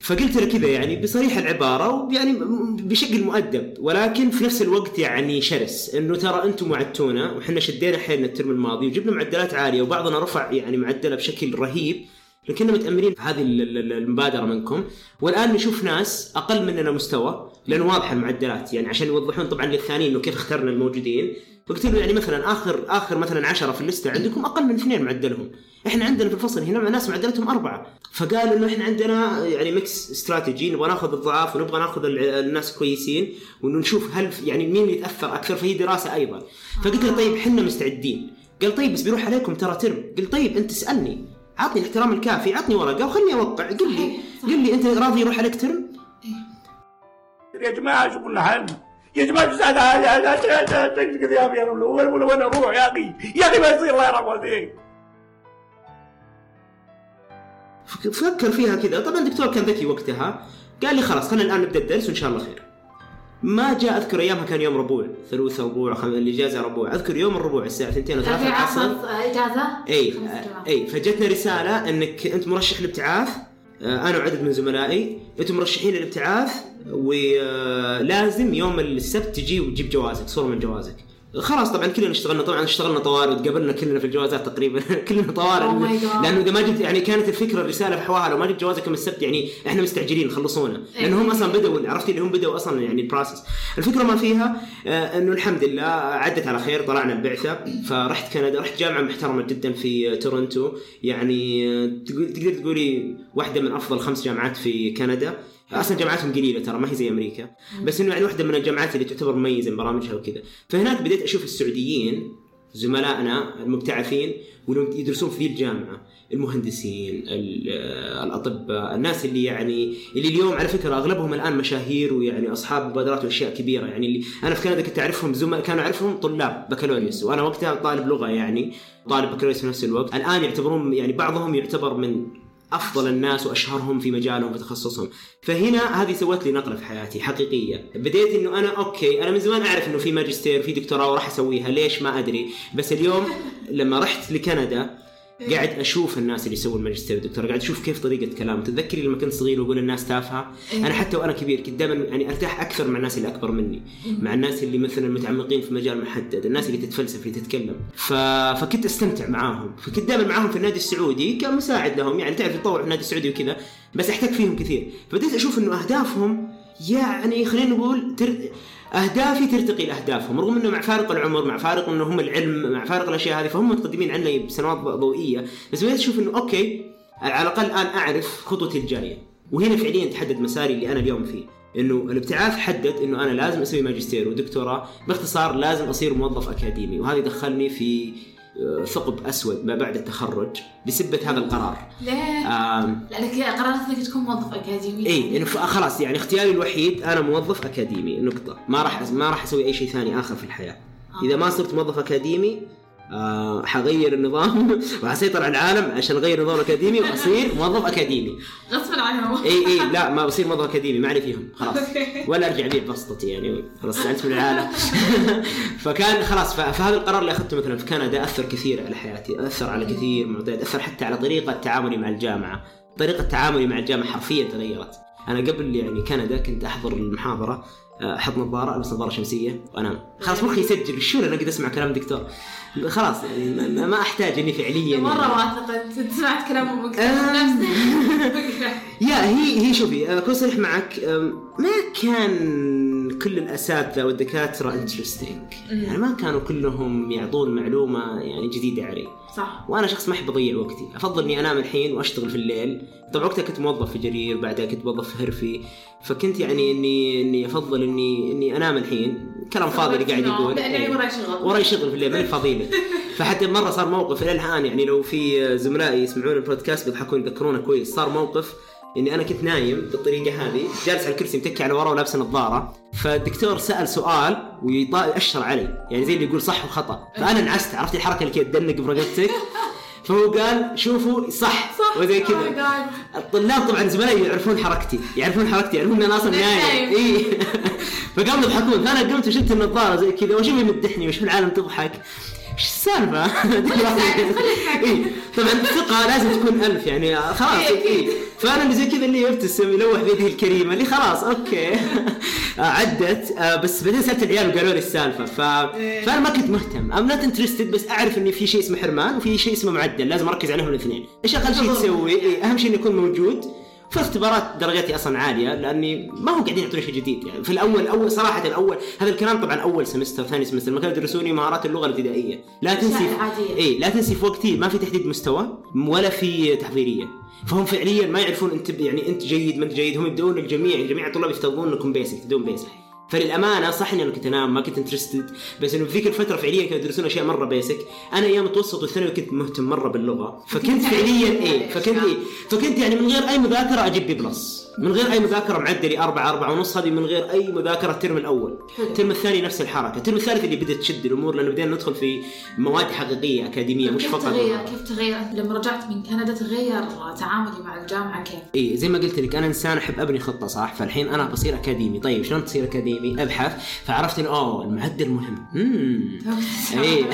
فقلت له كذا يعني بصريح العبارة ويعني بشكل مؤدب. ولكن في نفس الوقت يعني شرس. إنه ترى أنتم وعدتونا وحنا شدينا حيلنا الترم الماضي وجبنا معدلات عالية وبعضنا رفع يعني معدلة بشكل رهيب. لكننا متاملين في هذه ال- ال- المبادرة منكم. والآن نشوف ناس أقل مننا مستوى. لأنه واضحة المعدلات يعني عشان يوضحون طبعا للثانيين إنه كيف اخترنا الموجودين. فقلت له يعني مثلا آخر آخر مثلا عشرة في اللستة عندكم أقل من اثنين معدلهم. إحنا عندنا في الفصل هنا مع ناس معدلتهم أربعة. فقال إنه إحنا عندنا يعني ميكس استراتيجي نبغى نأخذ الضعاف ونبغى نأخذ ال- الناس كويسين وانه نشوف هل يعني مين يتأثر أكثر فهي دراسة أيضا. فقلت له طيب إحنا مستعدين. قال طيب بس بيروح عليكم ترى ترم. قلت طيب أنت تسالني عطني الاحترام الكافي عطني ورقة وخلني أوقع. قل لي قل لي أنت راضي يروح عليك ترم؟ يا جماعة شوفوا لنا حل يا جماعة هذا تقدر يا ابي وين أروح يا أخي يا أخي ما يصير الله يرحم والديك فك- فكر فيها كذا طبعا الدكتور كان ذكي وقتها قال لي خلاص خلينا الان نبدا الدرس وان شاء الله خير ما جاء اذكر ايامها كان يوم ربوع ثلوث ربوع. الاجازه ربوع اذكر يوم الربوع الساعة 2 و 3 في العصر عصر اجازه اي. اي فجتنا رساله انك انت مرشح للابتعاث آه، أنا وعدد من زملائي أنتم مرشحين للابتعاث ولازم يوم السبت تجي وتجيب جوازك صورة من جوازك. خلاص طبعا كلنا اشتغلنا طبعا اشتغلنا طوارئ وتقابلنا كلنا في الجوازات تقريبا [LAUGHS] كلنا طوارئ. Oh. لأنه إذا ما جبت يعني كانت الفكرة الرسالة في حواها لو ما جبت جوازك يوم السبت يعني إحنا مستعجلين خلصونا. لأنه هم أصلا بدوا عرفتي اللي هم بدوا أصلا يعني ال process الفكرة ما فيها آه إنه الحمد لله عدت على خير طلعنا البعثه فرحت كندا رحت جامعة محترمة جدا في تورنتو. يعني آه، تقدر تقولي واحدة من أفضل خمس جامعات في كندا. أصلا جامعاتهم قليلة ترى ما هي زي أمريكا. بس إنه يعني واحدة من الجامعات اللي تعتبر مميزة برامجها وكذا. فهناك بديت أشوف السعوديين زملائنا المبتعثين واللي يدرسون في الجامعة. المهندسين ال- الأطباء الناس اللي يعني اللي اليوم على فكرة أغلبهم الآن مشاهير ويعني أصحاب مبادرات وأشياء كبيرة. يعني اللي أنا في كندا كنت أعرفهم زملاء كانوا أعرفهم طلاب بكالوريوس. وأنا وقتها طالب لغة يعني طالب بكالوريوس في نفس الوقت. الآن يعتبرون يعني بعضهم يعتبر من أفضل الناس وأشهرهم في مجالهم في تخصصهم فهنا هذه سوت لي نقلة في حياتي حقيقية. بديت إنه أنا okay أنا من زمان أعرف إنه في ماجستير في دكتوراه وراح أسويها ليش ما أدري؟ بس اليوم لما رحت لكندا قاعد أشوف الناس اللي يسوون ماجستير ودكتوراه قاعد أشوف كيف طريقة كلام. تتذكري لما كنت صغير وأقول الناس تافهة؟ أنا حتى وأنا كبير كنت دائما يعني أرتاح أكثر مع الناس اللي أكبر مني. مع الناس اللي مثلا متعمقين في مجال محدد الناس اللي تتفلسف اللي تتكلم. ف... فكنت أستمتع معاهم. فكنت دائما معاهم في النادي السعودي كمساعد لهم. يعني تعرف يتطوع في النادي السعودي وكذا بس أحتك فيهم كثير. فبديت أشوف إنه أهدافهم يعني خلينا نقول تر... أهدافي ترتقي لأهدافهم رغم إنه مع فارق العمر مع فارق إنه هم العلم مع فارق الأشياء هذه فهم متقدمين عني بسنوات ضوئية. بس بديت أشوف إنه أوكي على الأقل الآن أعرف خطوتي الجايه وهنا فعليا تحدد مساري اللي أنا اليوم فيه. إنه الابتعاث حدد إنه أنا لازم أسوي ماجستير ودكتوراه. باختصار لازم أصير موظف أكاديمي. وهذا دخلني في ثقب أسود ما بعد التخرج بسبة هذا القرار. ليه؟ آم، لانك قررت إنك تكون موظف أكاديمي. اي انه ف- خلاص يعني اختياري الوحيد أنا موظف أكاديمي نقطة. ما راح ما راح أسوي أي شيء ثاني آخر في الحياة. إذا ما صرت موظف أكاديمي آه حغير النظام. [LAUGHS] وحسيطر على العالم عشان أغير النظام الاكاديمي وأصير موظف أكاديمي. غصبا عنهم. إي إي [LAUGHS] لا ما بصير موظف أكاديمي ما علي فيهم خلاص. ولا أرجع أبيع بسطتي يعني خلاص زعلت من العالم. [LAUGHS] فكان خلاص فهذا القرار اللي أخذته مثلا في كندا أثر كثير على حياتي أثر على كثير من المعطيات أثر حتى على طريقة تعاملي مع الجامعة. طريقة تعاملي مع الجامعة حرفيا تغيرت. أنا قبل يعني كندا كنت أحضر المحاضرة أحط نظاره البس نظاره شمسية. وانام خلاص مخي يسجل. شو أنا قاعد أسمع كلام دكتور؟ خلاص يعني ما- أحتاج إني فعليا. مرة واثقه أنت سمعت كلام أمك [LAUGHS] [LAUGHS] يا هي هي شوفي اكون صريح معك ما كان كل الأساتذة والدكاترة انترستنج يعني ما كانوا كلهم يعطون معلومة يعني جديدة علي. صح. وأنا شخص ما أحب أضيع وقتي. أفضل إني أنام الحين وأشتغل في الليل. طبعا وقتها كنت موظف في جرير بعدها كنت موظف في هرفي. فكنت يعني إني إني أفضل إني إني أنام الحين. كلام فاضي اللي قاعد يقول. لاني إيه. وراي شغل. وراي شغل في الليل ماني فاضي له [LAUGHS] فحتى مرة صار موقف إلى الآن يعني لو في زملائي يسمعون البودكاست بيضحكون يذكرونه كويس. صار موقف اني أنا كنت نايم بالطريقة هذه جالس على الكرسي متكي على ورا ولابس نظاره فالدكتور سأل سؤال ويأشر علي يعني زي اللي يقول صح وخطأ. فأنا انعست عرفت الحركة اللي كذا تدنق برقبتك؟ فهو قال شوفوا صح صح. وزي Oh كذا. الطلاب طبعا زملائي يعرفون حركتي يعرفون حركتي يعرفون ان أنا أصلا نايم. نايم. إي. [LAUGHS] فقاموا يضحكون. فأنا قمت وشلت النظارة زي كذا واشوف يمدحني؟ واشوف العالم تضحك؟ إيش السالفة؟ إيه. طبعا الثقه لازم تكون ألف يعني خلاص إيه. فأنا اللي زي كذا اللي يبتسم يلوح بيده الكريمة اللي خلاص okay. [LAUGHS] عدت. آه، بس بعدين سألت العيال وقالوا لي السالفة ف... فأنا ما كنت مهتم. I'm not interested بس أعرف ان في شيء اسمه حرمان وفي شيء اسمه معدل لازم أركز عليهم الاثنين. إيش أقل شيء تسوي؟ إيه، أهم شيء إنه يكون موجود. في اختبارات درجاتي أصلا عالية لأني ما هم قاعدين يعطوني شيء جديد. يعني في الأول أول صراحة الأول هذا الكلام طبعا أول semester ثاني semester ما كانوا يدرسوني مهارات اللغة الابتدائية. لا تنسي. اي لا تنسي في وقتي ما في تحديد مستوى ولا في تحضيرية. فهم فعليا ما يعرفون أنت يعني أنت جيد ما أنت جيد. هم يبدون الجميع جميع الطلاب يفترضون إنكم basic تبدون basic فللأمانة صح إني أنا كنت أنام ما كنت interested بس إنه في ذيك الفترة فعليا كانوا يدرسون أشياء مرة basic أنا أيام المتوسط والثانوي كنت مهتم مرة باللغة. فكنت فعليا إيه فكنت إيه فكنت يعني من غير أي مذاكرة أجيب B plus من غير أي مذاكرة معدلي أربعة أربعة ونص هذه من غير أي مذاكرة الترم الأول. الترم الثاني نفس الحركة. الترم الثالث اللي بدأت تشد الأمور لأنه بدينا ندخل في مواد حقيقية أكاديمية مش كيف فقط تغير؟ كيف تغير؟ لما رجعت من كندا تغير تعاملي مع الجامعة كيف؟ اي زي ما قلت لك أنا إنسان أحب أبني خطة صح؟ فالحين أنا بصير أكاديمي. طيب شلون تصير أكاديمي؟ ابحث فعرفت إنه أوه المعدل مهم امم اي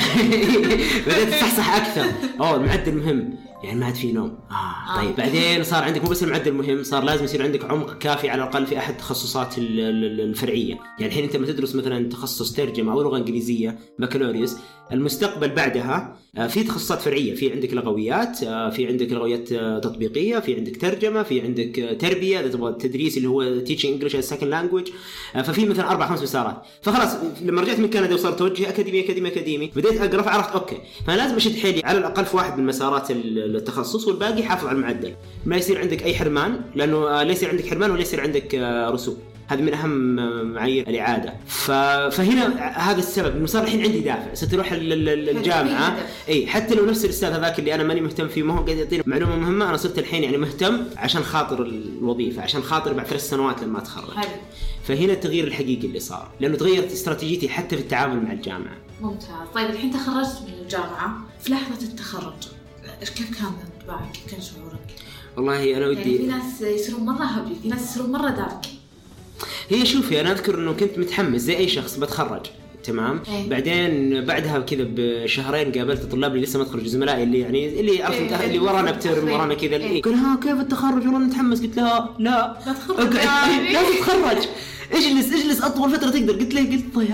[LAUGHS] بدأت تصحصح أكثر. أوه المعدل مهم يعني ما عاد في نوم. آه طيب. بعدين صار عندك مو بس المعدل مهم صار لازم يصير عندك عمق كافي على الأقل في أحد التخصصات ال- ال- الفرعية. يعني الحين أنت لما تدرس مثلا تخصص ترجمة أو لغة إنجليزية بكالوريوس المستقبل بعدها آه، في تخصصات فرعية. في عندك لغويات آه، في عندك لغويات آه، تطبيقية في عندك ترجمة في عندك آه، تربية إذا تبغى تدريس اللي هو English as second language. آه، ففي مثلا أربع خمس مسارات. فخلاص لما رجعت من كندا وصار توجهي أكاديمي أكاديمي أكاديمي بديت أقرأ فعرفت أوكي. فأنا لازم أشد حيلي على الأقل في واحد من مسارات ال- التخصص والباقي حافظ على المعدل. ما يصير عندك أي حرمان لأنه آه، لا يصير عندك حرمان ولا يصير عندك آه، رسوب. هذه من أهم آه، معايير الإعادة. فهنا هذا السبب. انه صار الحين عندي دافع. ال- ال- الجامعة. إي حتى لو نفس الأستاذ هذاك اللي أنا ماني مهتم فيه ما هو قاعد يعطيني معلومة مهمة أنا صرت الحين يعني مهتم عشان خاطر الوظيفة عشان خاطر بعد ثلاث سنوات لما أتخرج. حلو. فهنا التغيير الحقيقي اللي صار. لأنه تغيرت استراتيجيتي حتى في التعامل مع الجامعة. ممتاز. طيب الحين تخرجت من الجامعة في لحظة التخرج كيف كان انطباعك؟ كيف كان شعورك؟ والله أنا يعني في ودي ناس يصيرون مرة هبي في ناس يصيرون مرة دارك هي شوفي أنا أذكر إنه كنت متحمس زي أي شخص بتخرج تمام إيه. بعدين بعدها كذا بشهرين قابلت الطلاب اللي لسه ما تخرجوا زملائي اللي يعني اللي عرفت إيه. اللي ورانا بترم ورانا كذا اللي إيه. يقول ها كيف التخرج والله متحمس قلت لها لا لا تخرج يعني. إيه، [LAUGHS] لا تتخرج اجلس اجلس أطول فترة تقدر قلت له قلت طيب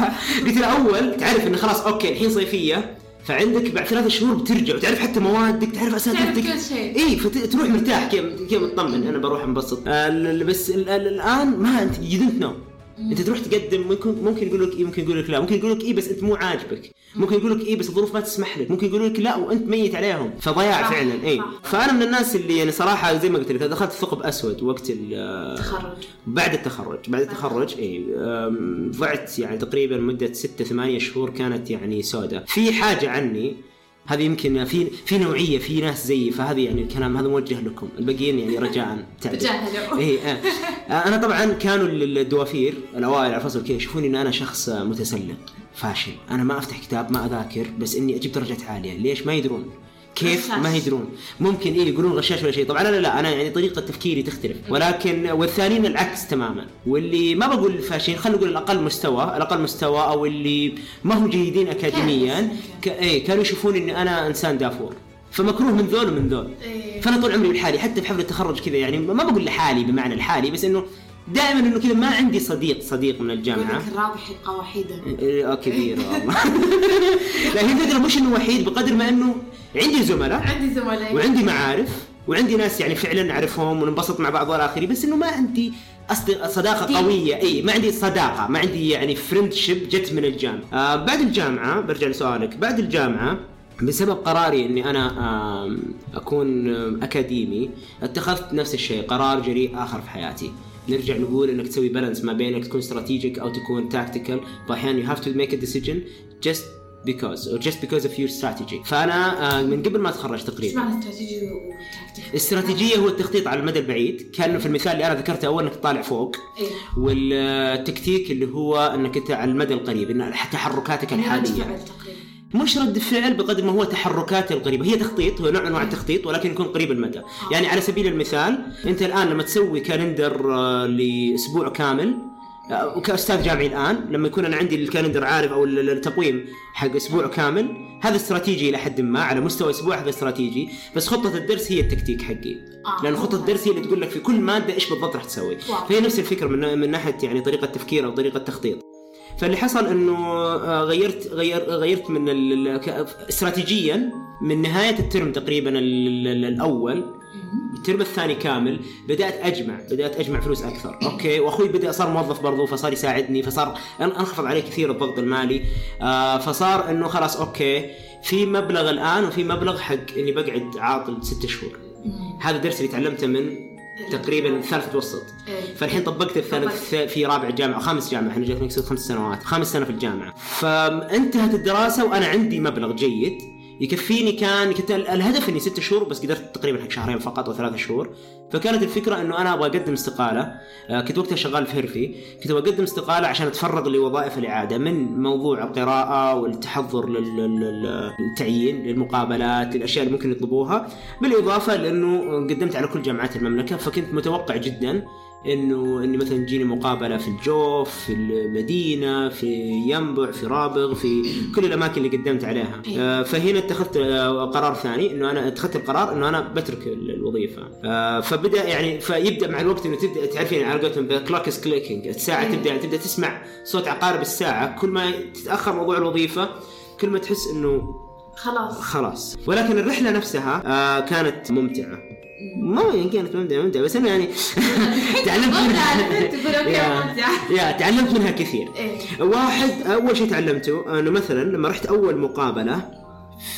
[LAUGHS] قلت له أول تعرف إنه خلاص okay الحين صيفية فعندك بعد ثلاث شهور بترجع وتعرف حتى موادك تعرف أساتذتك. تعرف كل شيء. إي فتروح مرتاح كذا كذا مطمن أنا بروح أنبسط. آه، ال- بس ال- ال- الآن ما أنت you don't know انت تروح تقدم ممكن ممكن يقول لك اي ممكن يقول لك لا. ممكن يقول لك اي بس انت مو عاجبك. ممكن يقول لك اي بس الظروف ما تسمح لك. ممكن يقول لك لا وانت ميت عليهم. فضياع فعلا اي. فأنا من الناس اللي يعني صراحة زي ما قلت لك دخلت ثقب أسود وقت ال- تخرج. بعد التخرج. بعد التخرج اي ضعت يعني تقريبا مدة ستة ثمانية شهور كانت يعني سوداء في حاجة عني هذه يمكن في في نوعية في ناس زيي فهذه يعني الكلام هذا موجه لكم. الباقيين يعني رجاء تجاهلوا. اي آه. آه، أنا طبعا كانوا ال- الدوافير الأوائل على الفصل كذا يشوفوني إن أنا شخص متسلق فاشل. أنا ما أفتح كتاب ما أذاكر بس إني أجيب درجات عالية. ليش؟ ما يدرون. كيف غشاش. ما يدرون. ممكن إيه يقولون غشاش ولا شيء. طبعا أنا لا أنا يعني طريقة تفكيري تختلف. ولكن والثانيين العكس تماما. واللي ما بقول فاشلين خلينا نقول الأقل مستوى الأقل مستوى أو اللي ما هم جيدين اكاديميا ك... إيه كانوا يشوفون إني أنا إنسان دافور. فمكروه من ذول ومن ذول. إيه. فأنا طول عمري لحالي حتى في حفلة التخرج كذا يعني ما بقول لحالي بمعنى الحالي بس إنه دائما إنه كذا ما عندي صديق صديق من الجامعة. الرابح يبقى وحيدا إيه، كبير والله [LAUGHS] لا هي الفكرة مش إنه وحيد بقدر ما إنه عندي زملاء. عندي زملاء. وعندي معارف. وعندي ناس يعني فعلا أعرفهم وننبسط مع بعض والى اخره بس إنه ما عندي أصدق صداقة دي- قوية. إي ما عندي صداقة. ما عندي يعني فريندشيب جت من الجامعة. آه بعد الجامعة برجع لسؤالك. بعد الجامعة بسبب قراري إني أنا أكون أكاديمي اتخذت نفس الشيء قرار جريء آخر في حياتي. نرجع نقول إنك تسوي balance ما بين انك تكون strategic أو تكون tactical فاحيانا you have to make a decision just because or just because of your strategy. فأنا آه، من قبل ما أتخرج إيش تقريبا معنى استراتيجي؟ الاستراتيجيه هو التخطيط على المدى البعيد. كان في المثال اللي أنا ذكرته أول إنك تطالع فوق. إيه. والتكتيك اللي هو إنك أنت على المدى القريب إن تحركاتك يعني الحالية. مش رد فعل بقدر ما هو تحركات القريبة. هي تخطيط هو نوع من أنواع التخطيط ولكن يكون قريب المدى. يعني على سبيل المثال أنت الآن لما تسوي calendar آه، لأسبوع كامل آه، وكاستاذ جامعي الآن لما يكون أنا عندي ال calendar عارف أو ال- التقويم حق أسبوع كامل هذا استراتيجي إلى حد ما على مستوى أسبوع هذا استراتيجي بس خطة الدرس هي التكتيك حقي آه. لأن خطة الدرس هي اللي تقول لك في كل مادة إيش بالضبط راح تسوي واو. فهي نفس الفكرة من من ناحية يعني طريقة تفكير أو طريقة تخطيط فاللي حصل إنه آه، غيرت غير غيرت من استراتيجيا من نهاية الترم تقريبا ال- ال- الأول الترم الثاني كامل بدأت أجمع بدأت أجمع فلوس أكثر. أوكي وأخوي بدأ صار موظف برضو فصار يساعدني فصار أنخفض عليه كثير الضغط المالي. آه فصار إنه خلاص أوكي في مبلغ الآن وفي مبلغ حق إني بقعد عاطل ست شهور. هذا الدرس اللي تعلمته من تقريبا ثالث متوسط إيه. فالحين طبقت الثالث في رابع جامعة خامس جامعة إحنا جاتنا خمس سنوات خامس سنة في الجامعة. فانتهت الدراسة وأنا عندي مبلغ جيد. يكفيني كان كنت ال- الهدف إني ست شهور بس قدرت تقريبا حق شهرين فقط أو ثلاثة شهور. فكانت الفكرة إنه أنا أبغى أقدم استقالة. آه، كنت وقتها شغال في هرفي كنت أبغى أقدم استقالة عشان أتفرغ لوظائف الإعادة. من موضوع القراءة والتحضر لل- لل- للتعيين للمقابلات للأشياء اللي ممكن يطلبوها. بالإضافة لأنه قدمت على كل جامعات المملكة فكنت متوقع جدا إنه إني مثلا تجيني مقابلة في الجوف في المدينة في ينبع في رابغ في كل الأماكن اللي قدمت عليها. آه، فهنا اتخذت آه، قرار ثاني إنه أنا اتخذت القرار إنه أنا بترك ال- الوظيفة. آه، فبدأ يعني فيبدأ مع الوقت إنه تبدأ تعرفين على قولتهم the clock is clicking الساعة تبدأ تبدأ تسمع صوت عقارب الساعة. كل ما تتأخر موضوع الوظيفة كل ما تحس إنه خلاص. خلاص. ولكن الرحلة نفسها كانت ممتعة. ما يعني كانت ممتعه ممتعه بس أنا يعني تعلمت منها تقول أوكي يا- ممتعة. يا تعلمت منها كثير إيه. واحد أول شيء تعلمته أنه مثلا لما رحت أول مقابلة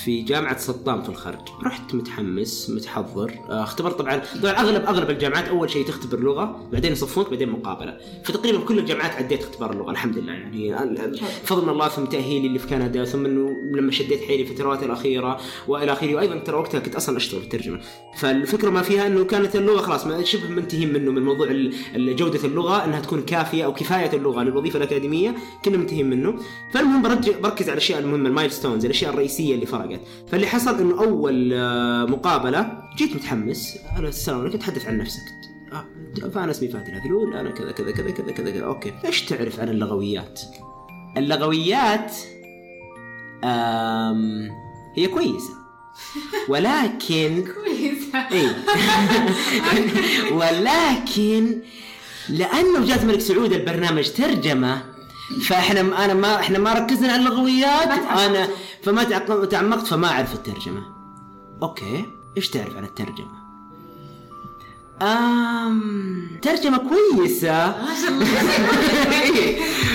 في جامعة سطام في الخرج. رحت متحمس متحضر. آه، اختبرت طبعا طبعا أغلب أغلب الجامعات أول شيء تختبر لغة بعدين يصفونك بعدين مقابلة. فتقريبا كل الجامعات عديت اختبار اللغة الحمد لله يعني فضل من الله ثم تأهيلي اللي في كندا ثم إنه لما شديت حيلي في الفترات الأخيرة وإلى آخره. وأيضا ترى وقتها كنت أصلا اشتغل في الترجمة. فالفكرة ما فيها إنه كانت اللغة خلاص ما شبه منتهين منه من موضوع ال- ال- جودة اللغة إنها تكون كافية أو كفاية اللغة للوظيفة الأكاديمية كنا منتهين منه. فالمهم بركز على الأشياء المهمة ال milestones الأشياء الرئيسية اللي فرقت فاللي حصل إنه أول آه، مقابلة جيت متحمس. أنا السلام عليكم تحدث عن نفسك. آه، فأنا اسمي فهد الهذلول أنا كذا كذا كذا كذا كذا كذا. أوكي. إيش تعرف عن اللغويات؟ اللغويات آم هي كويسة. [LAUGHS] ولكن كويسة. إي. [LAUGHS] ولكن لأنه جات الملك سعود البرنامج ترجمة فإحنا أنا ما إحنا ما ركزنا على اللغويات. أنا فما تعمقت فما أعرف الترجمة. أوكي إيش تعرف عن الترجمة؟ آم ترجمة كويسة. [LAUGHS]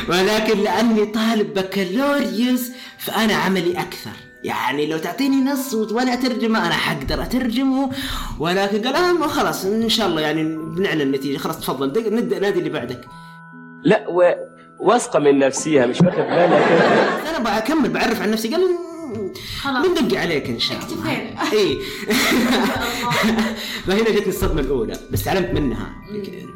ولكن لأني طالب بكالوريوس فأنا عملي أكثر. يعني لو تعطيني نص وأنا أترجمه أنا حقدر أترجمه. ولكن قال آه ما خلاص إن شاء الله يعني بنعلن النتيجة. خلاص تفضل نبدأ نادي اللي بعدك. لا و... واثقة من نفسها مش واخد بالك أنا بكمل بعرف عن نفسي. قال خلاص. بندق عليك إن شاء الله. اكتفينا اي [LAUGHS] فهنا جتني الصدمة الأولى بس تعلمت منها.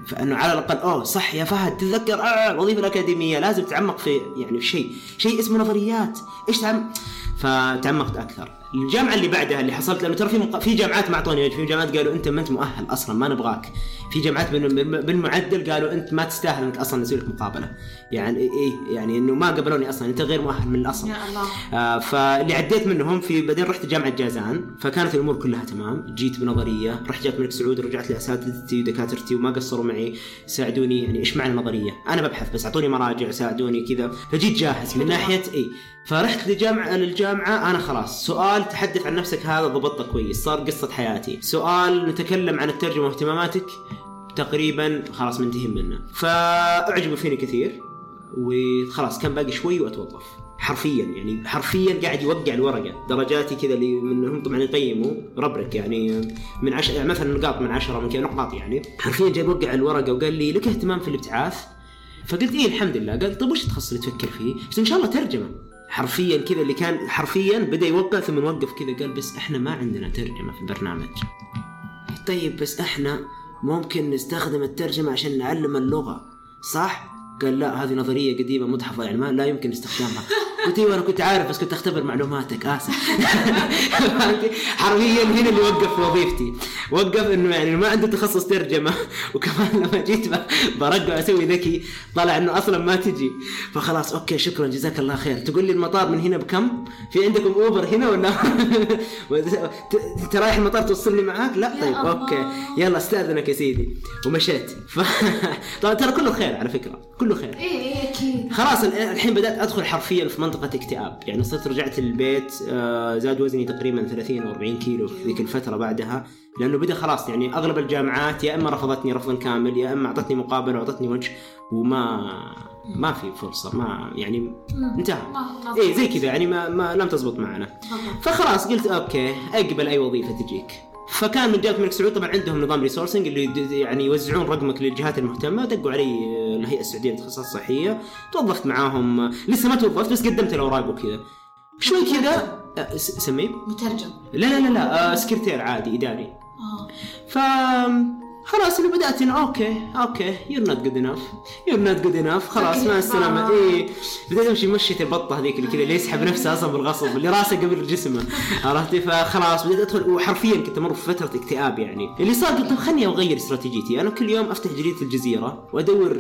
فأنه على الأقل أوه صح يا فهد تتذكر آه الوظيفه الأكاديمية لازم تتعمق في يعني في شيء شيء اسمه نظريات. إيش تعم فتعمقت أكثر. الجامعة اللي بعدها اللي حصلت لأنه ترى في مق... في جامعات ما اعطوني في جامعات قالوا أنت ما أنت مؤهل أصلا ما نبغاك. في جامعات بال- بالمعدل قالوا أنت ما تستاهل إنك أصلا نسوي لك مقابلة. يعني إيه يعني إنه ما قبلوني أصلا أنت غير مؤهل من الأصل. يا الله. آه فاللي عديت منهم في بعدين رحت جامعة جازان فكانت الأمور كلها تمام. جيت بنظرية رحت جات الملك سعود رجعت لأساتذتي ودكاترتي وما قصروا معي ساعدوني يعني إيش معنى نظرية؟ أنا ببحث بس أعطوني مراجع ساعدوني كذا. فجيت جاهز من ناحية اي فرحت لجامعة للجامعه أنا خلاص. سؤال تحدث عن نفسك هذا ضبطته كويس صار قصة حياتي. سؤال نتكلم عن الترجمة واهتماماتك تقريبا خلاص منتهين منه. فأعجبوا فيني كثير وخلاص كان باقي شوي واتوظف حرفيا يعني حرفيا قاعد يوقع الورقة. درجاتي كذا اللي منهم طبعا يقيموا ربرك يعني من عشرة يعني مثلا نقاط من عشرة من نقاط يعني. حرفيا جاي يوقع الورقة وقال لي لك اهتمام في الابتعاث؟ فقلت إيه الحمد لله. قال طيب وش التخصص اللي تفكر فيه؟ قلت إن شاء الله ترجمة. حرفيا كذا اللي كان حرفيا بدأ يوقع ثم وقف كذا قال بس إحنا ما عندنا ترجمة في البرنامج طيب بس إحنا ممكن نستخدم الترجمة عشان نعلم اللغة صح؟ قال لا هذه نظرية قديمة متحفظة يعني ما لا يمكن استخدامها [LAUGHS] قلت أيوه أنا كنت عارف بس كنت أختبر معلوماتك. آسف؟ [LAUGHS] حرفيا هنا اللي وقف في وظيفتي. وقف إنه يعني ما عنده تخصص ترجمة. [LAUGHS] وكمان لما جيت برجع أسوي ذكي طلع إنه أصلا ما تجي. فخلاص أوكي شكرا جزاك الله خير. تقول لي المطار من هنا بكم؟ في عندكم أوبر هنا ولا؟ [LAUGHS] أنت رايح المطار توصلني معاك؟ لا طيب. أوكي. يلا أستأذنك يا سيدي. ومشيت. ف... طبعا ترى كله خير على فكرة. كله خير. إيه إيه أكيد. خلاص ال- الحين بدأت أدخل حرفيا في منطقة اكتئاب. يعني صرت رجعت البيت آه، زاد وزني تقريبا 30 أو 40 كيلو في ذيك الفترة بعدها لأنه بدأ خلاص يعني أغلب الجامعات يا إما رفضتني رفضا كامل يا إما أعطتني مقابله واعطتني وجه وما ما في فرصة ما يعني انتهى. إيه زي كذا يعني ما, ما لم تزبط معنا. فخلاص قلت أوكي اقبل اي وظيفة تجيك. فكان من جهه الملك سعود طبعا عندهم نظام resourcing اللي يعني يوزعون رقمك للجهات المهتمة دقوا علي آه، الهيئة السعودية للاختصاصات الصحية. توظفت معاهم. آه، لسه ما توظفت بس قدمت الاوراق وكذا شوي كذا آه، سميه مترجم. لا لا لا لا آه، سكرتير عادي إداري. ف خلاص اللي بدأت إنه أوكي أوكي you're not good enough you're not good enough خلاص مع السلامة. اي بديت أمشي مشيت البطة هذيك اللي كذا اللي يسحب نفسه أصلا بالغصب اللي راسه قبل جسمه عرفتي فخلاص بديت أدخل وحرفيا كنت أمر في فترة اكتئاب يعني. اللي صار قلت طب خلني أغير استراتيجيتي. أنا كل يوم أفتح جريدة الجزيرة وأدور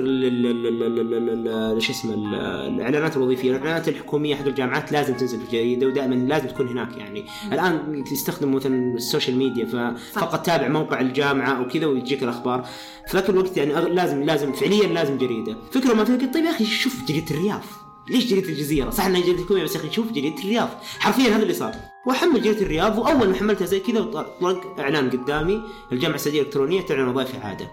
شو اسمه ال- الإعلانات الوظيفية الإعلانات الحكومية حق الجامعات لازم تنزل في الجريده ودائما لازم تكون هناك يعني. الآن يستخدموا مثلا ال social media ففقط تابع موقع الجامعة وكذا ويجيك الاخبار في ذاك الوقت يعني لازم لازم فعليا لازم جريدة. فكرة ما قلت طيب يا أخي شوف جريدة الرياض. ليش جريدة الجزيرة؟ صح إنها جريدة حكوميه بس يا أخي شوف جريدة الرياض، حرفيا هذا اللي صار، واحمل جريدة الرياض وأول ما حملتها زي كذا طلع إعلان قدامي الجامعة السعودية الإلكترونية تعلن وظائف إعادة.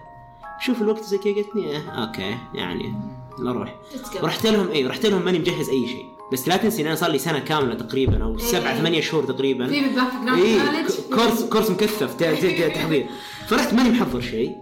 شوف الوقت زي كذا قلت لي آه أوكي يعني نروح. رحت لهم اي رحت لهم ماني مجهز أي شيء، بس لا تنسي إن أنا صار لي سنة كاملة تقريبا أو سبعة إيه. ثمانية شهور تقريبا. في إيه course course مكثف تحضير. فرحت ماني محضر شيء.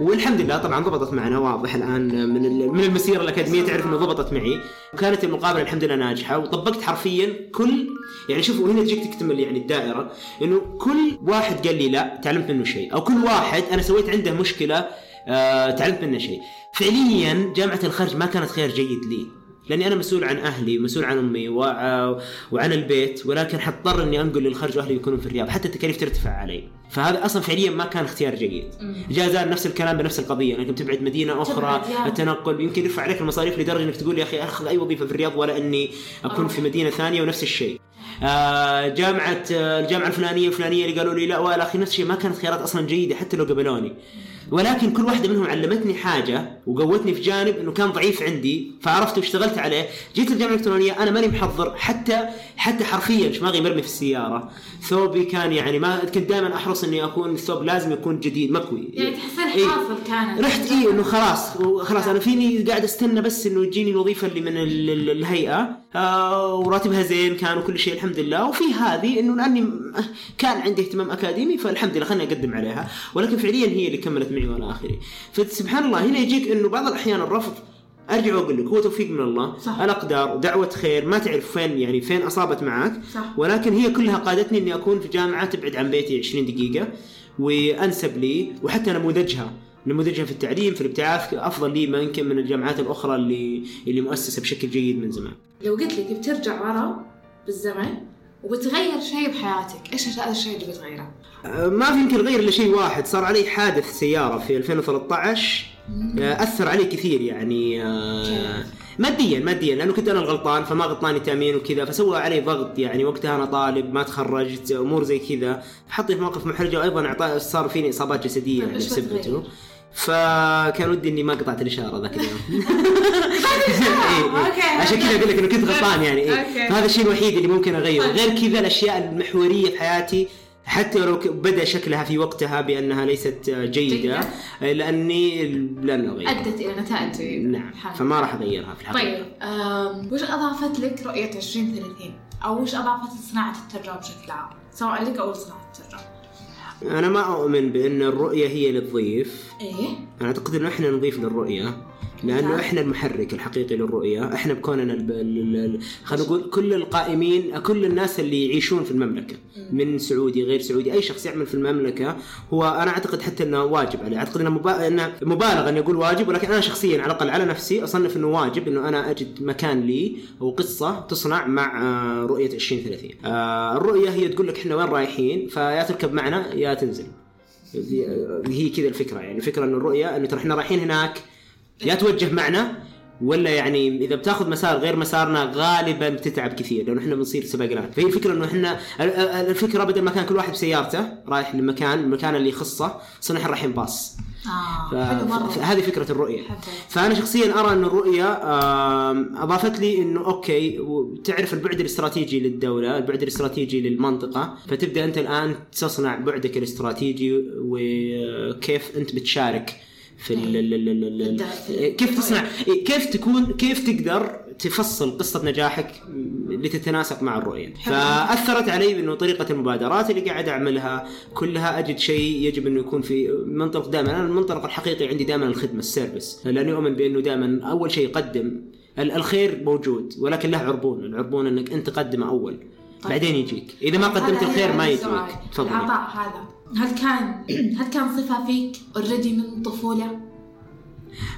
والحمد لله طبعا ضبطت معنا واضح الآن من من المسيرة الأكاديمية تعرف إنه ضبطت معي. وكانت المقابلة الحمد لله ناجحة وطبقت حرفيا كل يعني شوف وهنا تجيك تكتمل يعني الدائرة إنه كل واحد قال لي لا تعلمت منه شيء. أو كل واحد أنا سويت عنده مشكلة آه تعلمت منه شيء. فعليا جامعة الخرج ما كانت خيار جيد لي. لأني أنا مسؤول عن أهلي ومسؤول عن أمي وع- وعن البيت ولكن حضطر اني أنقل للخرج وأهلي يكونون في الرياض حتى التكاليف ترتفع علي. فهذا أصلا فعليا ما كان اختيار جيد. جازان نفس الكلام بنفس القضية إنك تبعد مدينة أخرى. التنقل يمكن يرفع عليك المصاريف لدرجة إنك تقول يا أخي أخذ أي وظيفة في الرياض ولا أني أكون في مدينة ثانية ونفس الشيء. آه جامعة آه الجامعة الفلانية الفلانية اللي قالوا لي لا والى اخره نفس الشيء ما كانت خيارات أصلا جيدة حتى لو قبلوني. ولكن كل واحدة منهم علمتني حاجة وقوتني في جانب إنه كان ضعيف عندي فعرفته واشتغلت عليه. جيت الجامعة الإلكترونية أنا ماني محضر حتى حتى حرفيا شماغي مرمي في السيارة. ثوبي كان يعني ما كنت دائما أحرص إني اكون الثوب لازم يكون جديد مكوي يعني تحسين إيه. حاصل كانت رحت إيه إنه خلاص خلاص أنا فيني قاعد أستنى بس إنه تجيني الوظيفة اللي من ال- ال- الهيئة. آه وراتبها زين كان وكل شيء الحمد لله. وفي هذه إنه لأني كان عندي اهتمام أكاديمي فالحمد لله خلني أقدم عليها. ولكن فعليا هي اللي كملت معي والى اخره فسبحان الله هنا يجيك إنه بعض الأحيان الرفض. أرجع وأقول لك هو توفيق من الله صح. الأقدار دعوة خير ما تعرف فين يعني فين أصابت معك. صح. ولكن هي كلها قادتني إني أكون في جامعة تبعد عن بيتي 20 دقيقة وأنسب لي وحتى نموذجها نموذجها في التعليم في الابتعاث أفضل لي ما يمكن من الجامعات الأخرى اللي اللي مؤسسة بشكل جيد من زمان. لو قلت لك بترجع ورا بالزمن وبتغير شيء بحياتك إيش هذا الشيء اللي بتغيره؟ أه، ما في يمكن غير إلا شيء واحد صار علي حادث سيارة في 2013 أه، أثر علي كثير يعني أه، ماديا ماديا لأنه كنت أنا الغلطان فما غطاني تامين وكذا فسوى علي ضغط يعني وقتها أنا طالب ما تخرجت أمور زي كذا حطني في موقف محرجة وأيضا صار فيني إصابات جسدية طيب يعني بسبته؟ فكان ودي إني ما قطعت الإشارة ذاك اليوم. [LAUGHS] [LAUGHS] إيه، إيه. عشان كذا أقول لك إنه كنت غلطان يعني إيه. فهذا الشيء الوحيد اللي ممكن أغيره. غير كذا الأشياء المحورية في حياتي حتى لو بدأ شكلها في وقتها بأنها ليست جيدة. لأني لن أغيرها. أدت إلى نتائج نعم. فما راح أغيرها في الحقيقة. طيب أم، وش أضافت لك رؤية 2030 أو وش أضافت صناعه الترجمه بشكل عام؟ سواء لك أو لصناعة الترجمه؟ أنا ما أؤمن بأن الرؤية هي للضيف. إيه؟ أنا أعتقد إنه إحنا نضيف للرؤية. لأنه نعم. إحنا المحرك الحقيقي للرؤية إحنا بكوننا الب... ال- ال- خلينا نقول كل القائمين كل الناس اللي يعيشون في المملكة من سعودي غير سعودي أي شخص يعمل في المملكة هو أنا أعتقد حتى إنه واجب عليه. أعتقد إنه, مبالغه اني أقول واجب ولكن أنا شخصيا على الأقل على نفسي أصنف إنه واجب إنه أنا أجد مكان لي أو قصة تصنع مع آه، رؤية 2030 آه، الرؤية هي تقول لك إحنا وين رايحين فيا تركب معنا يا تنزل. هي كذا الفكرة يعني. الفكرة انه الرؤية إنه ترى إحنا رايحين هناك يا توجه معنا ولا يعني إذا بتاخذ مسار غير مسارنا غالبا بتتعب كثير لأنه إحنا بنصير سباقات فهي الفكرة إنه إحنا ال- ال- الفكرة بدل ما كان كل واحد بسيارته رايح لمكان المكان اللي يخصه صرنا إحنا رايحين باص. آه ف- حلو مرة. ف- هذه فكرة الرؤية. حبيت. فأنا شخصيا أرى إن الرؤية أضافت لي إنه أوكي تعرف البعد الاستراتيجي للدولة، البعد الاستراتيجي للمنطقة، فتبدأ أنت الآن تصنع بعدك الاستراتيجي وكيف أنت بتشارك في ال بالدعم. كيف تصنع؟ إيه، كيف تكون كيف تقدر تفصل قصة نجاحك لتتناسق مع الرؤية؟ فأثرت علي بأنه طريقة المبادرات اللي قاعد أعملها كلها أجد شيء يجب أنه يكون في منطلق دائما. أنا المنطلق الحقيقي عندي دائما الخدمة السيرفيس لأني أؤمن بأنه دائما أول شيء قدم ال- الخير موجود ولكن له عربون. العربون أنك أنت قدمه أول طيب. بعدين يجيك. إذا ما قدمت هذا- الخير ما. يجيك. تفضل. العطاء هذا. هل كان هل كان صفة فيك اوريدي من الطفولة؟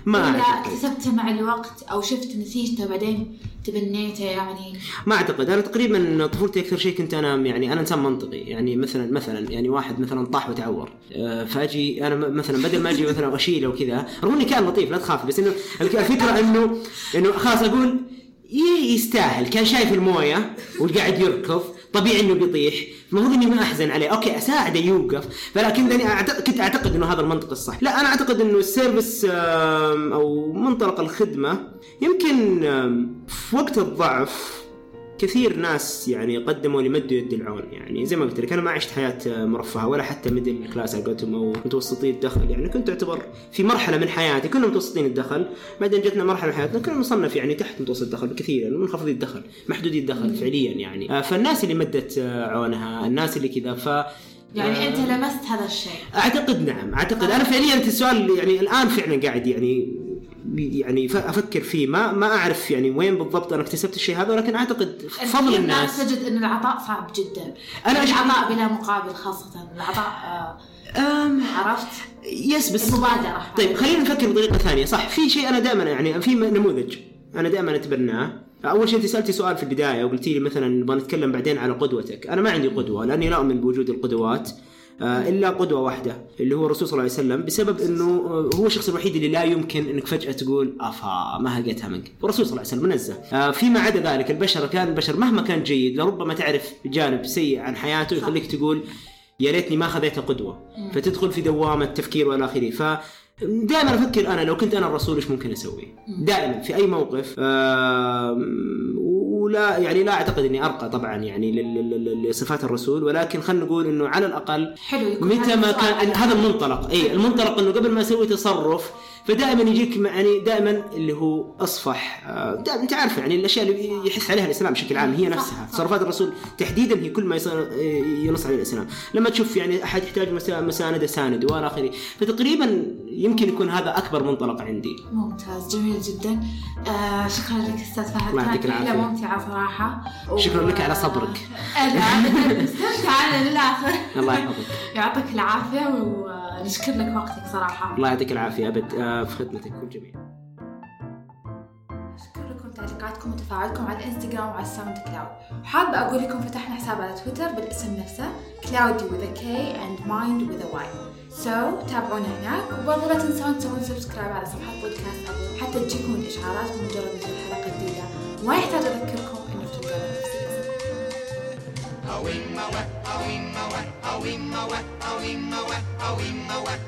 ما ولا. اكتسبته مع الوقت أو شفت نتيجته بعدين تبنيته يعني؟ ما أعتقد. أنا تقريبا طفولتي أكثر شيء كنت أنا يعني أنا إنسان منطقي. يعني مثلا مثلا يعني واحد مثلا طاح وتعور. آه، فأجي أنا مثلا بدل ما أجي مثلا [LAUGHS] أشيله وكذا رغم إني كان لطيف لا تخاف بس إنه الفكرة انه إنه خلاص أقول ي- يستاهل. كان شايف الموية وقاعد يركض. طبيعي إنه بيطيح. المفروض إني ما أحزن عليه. أوكي أساعده يوقف فلكن أعتقد كنت أعتقد إنه هذا المنطق الصح. لا أنا أعتقد إنه ال service أو منطلق الخدمة يمكن في وقت الضعف كثير ناس يعني قدموا لي مدوا يد العون يعني زي ما قلت لك أنا ما عشت حياة مرفهة ولا حتى middle class على قولتهم أو متوسطي الدخل يعني كنت أعتبر في مرحلة من حياتي كنا متوسطين الدخل بعدين جتنا مرحلة من حياتنا كنا نصنف يعني تحت متوسط الدخل بكثير يعني منخفضي الدخل محدودي الدخل فعليا يعني. آه، فالناس اللي مدت آه، عونها الناس اللي كذا ف يعني آه، أنت لمست هذا الشيء؟ أعتقد نعم أعتقد أنا فعليا السؤال يعني الآن فعلا قاعد يعني يعني أفكر فيه. ما ما أعرف يعني وين بالضبط أنا اكتسبت الشيء هذا ولكن أعتقد فضل الناس. تجد أن العطاء صعب جدا. أشوف- العطاء بلا مقابل خاصة. العطاء آه، عرفت؟ يس بس المبادرة. طيب خلينا نفكر بطريقة ثانية. صح في شيء أنا دائما يعني في نموذج أنا دائما أتبناه. أول شيء أنت سألتي سؤال في البداية وقلتي لي مثلا نبغى نتكلم بعدين على قدوتك. أنا ما عندي قدوة لأني لا أؤمن بوجود القدوات. إلا قدوة واحدة اللي هو الرسول صلى الله عليه وسلم بسبب إنه آه، هو الشخص الوحيد اللي لا يمكن إنك فجأة تقول أفا ما هقيتها منك. والرسول صلى الله عليه وسلم منزه. آه، فيما عدا ذلك البشر كان البشر مهما كان جيد لربما تعرف جانب سيء عن حياته يخليك تقول يا ليتني ما خذيتها قدوة. فتدخل في دوامة تفكير والى آخره. ف دائما أفكر أنا لو كنت أنا الرسول إيش ممكن أسوي؟ دائما في أي موقف آم، ولا يعني لا أعتقد إني أرقى طبعا يعني لصفات الرسول ولكن خلينا نقول إنه على الأقل حلو متى ما كان هذا المنطلق اي المنطلق إنه قبل ما أسوي تصرف فدائما يجيك يعني دائما اللي هو أصفح آه، دائما أنت عارف يعني الأشياء اللي يحث عليها الإسلام بشكل عام هي نفسها. تصرفات الرسول تحديدا هي كل ما يص- ينص عليه الإسلام. لما تشوف يعني أحد يحتاج مسا- مساندة ساند وإلى آخره فتقريبا يمكن يكون هذا أكبر منطلق عندي. ممتاز جميل جدا. آه شكرا لك أستاذ فهد. الله يعطيك العافية. ممتعه صراحة. شكرا لك على صبرك. [LAUGHS] آه، أبداً، استمتعنا للاخر الله يحفظك. [LAUGHS] يعطيك العافية ونشكر لك وقتك صراحة. الله يعطيك العافية أبد. آه، في خدمتك كل جميل شكرا لكم تعليقاتكم وتفاعلكم على الإنستغرام وعلى الساوند كلاود. حابة أقول لكم فتحنا حساب على تويتر بالاسم نفسه cloudy with a K and mind with a Y. So تابعونا هناك وبرضه لا تنسون تسوون سبسكرايب على صفحة بودكاست حتى تجيكم الإشعارات بمجرد نزول حلقة جديدة. وما يحتاج أذكركم. Awimma wa, awimma wa, awimma wa, awimma wa, awimma wa.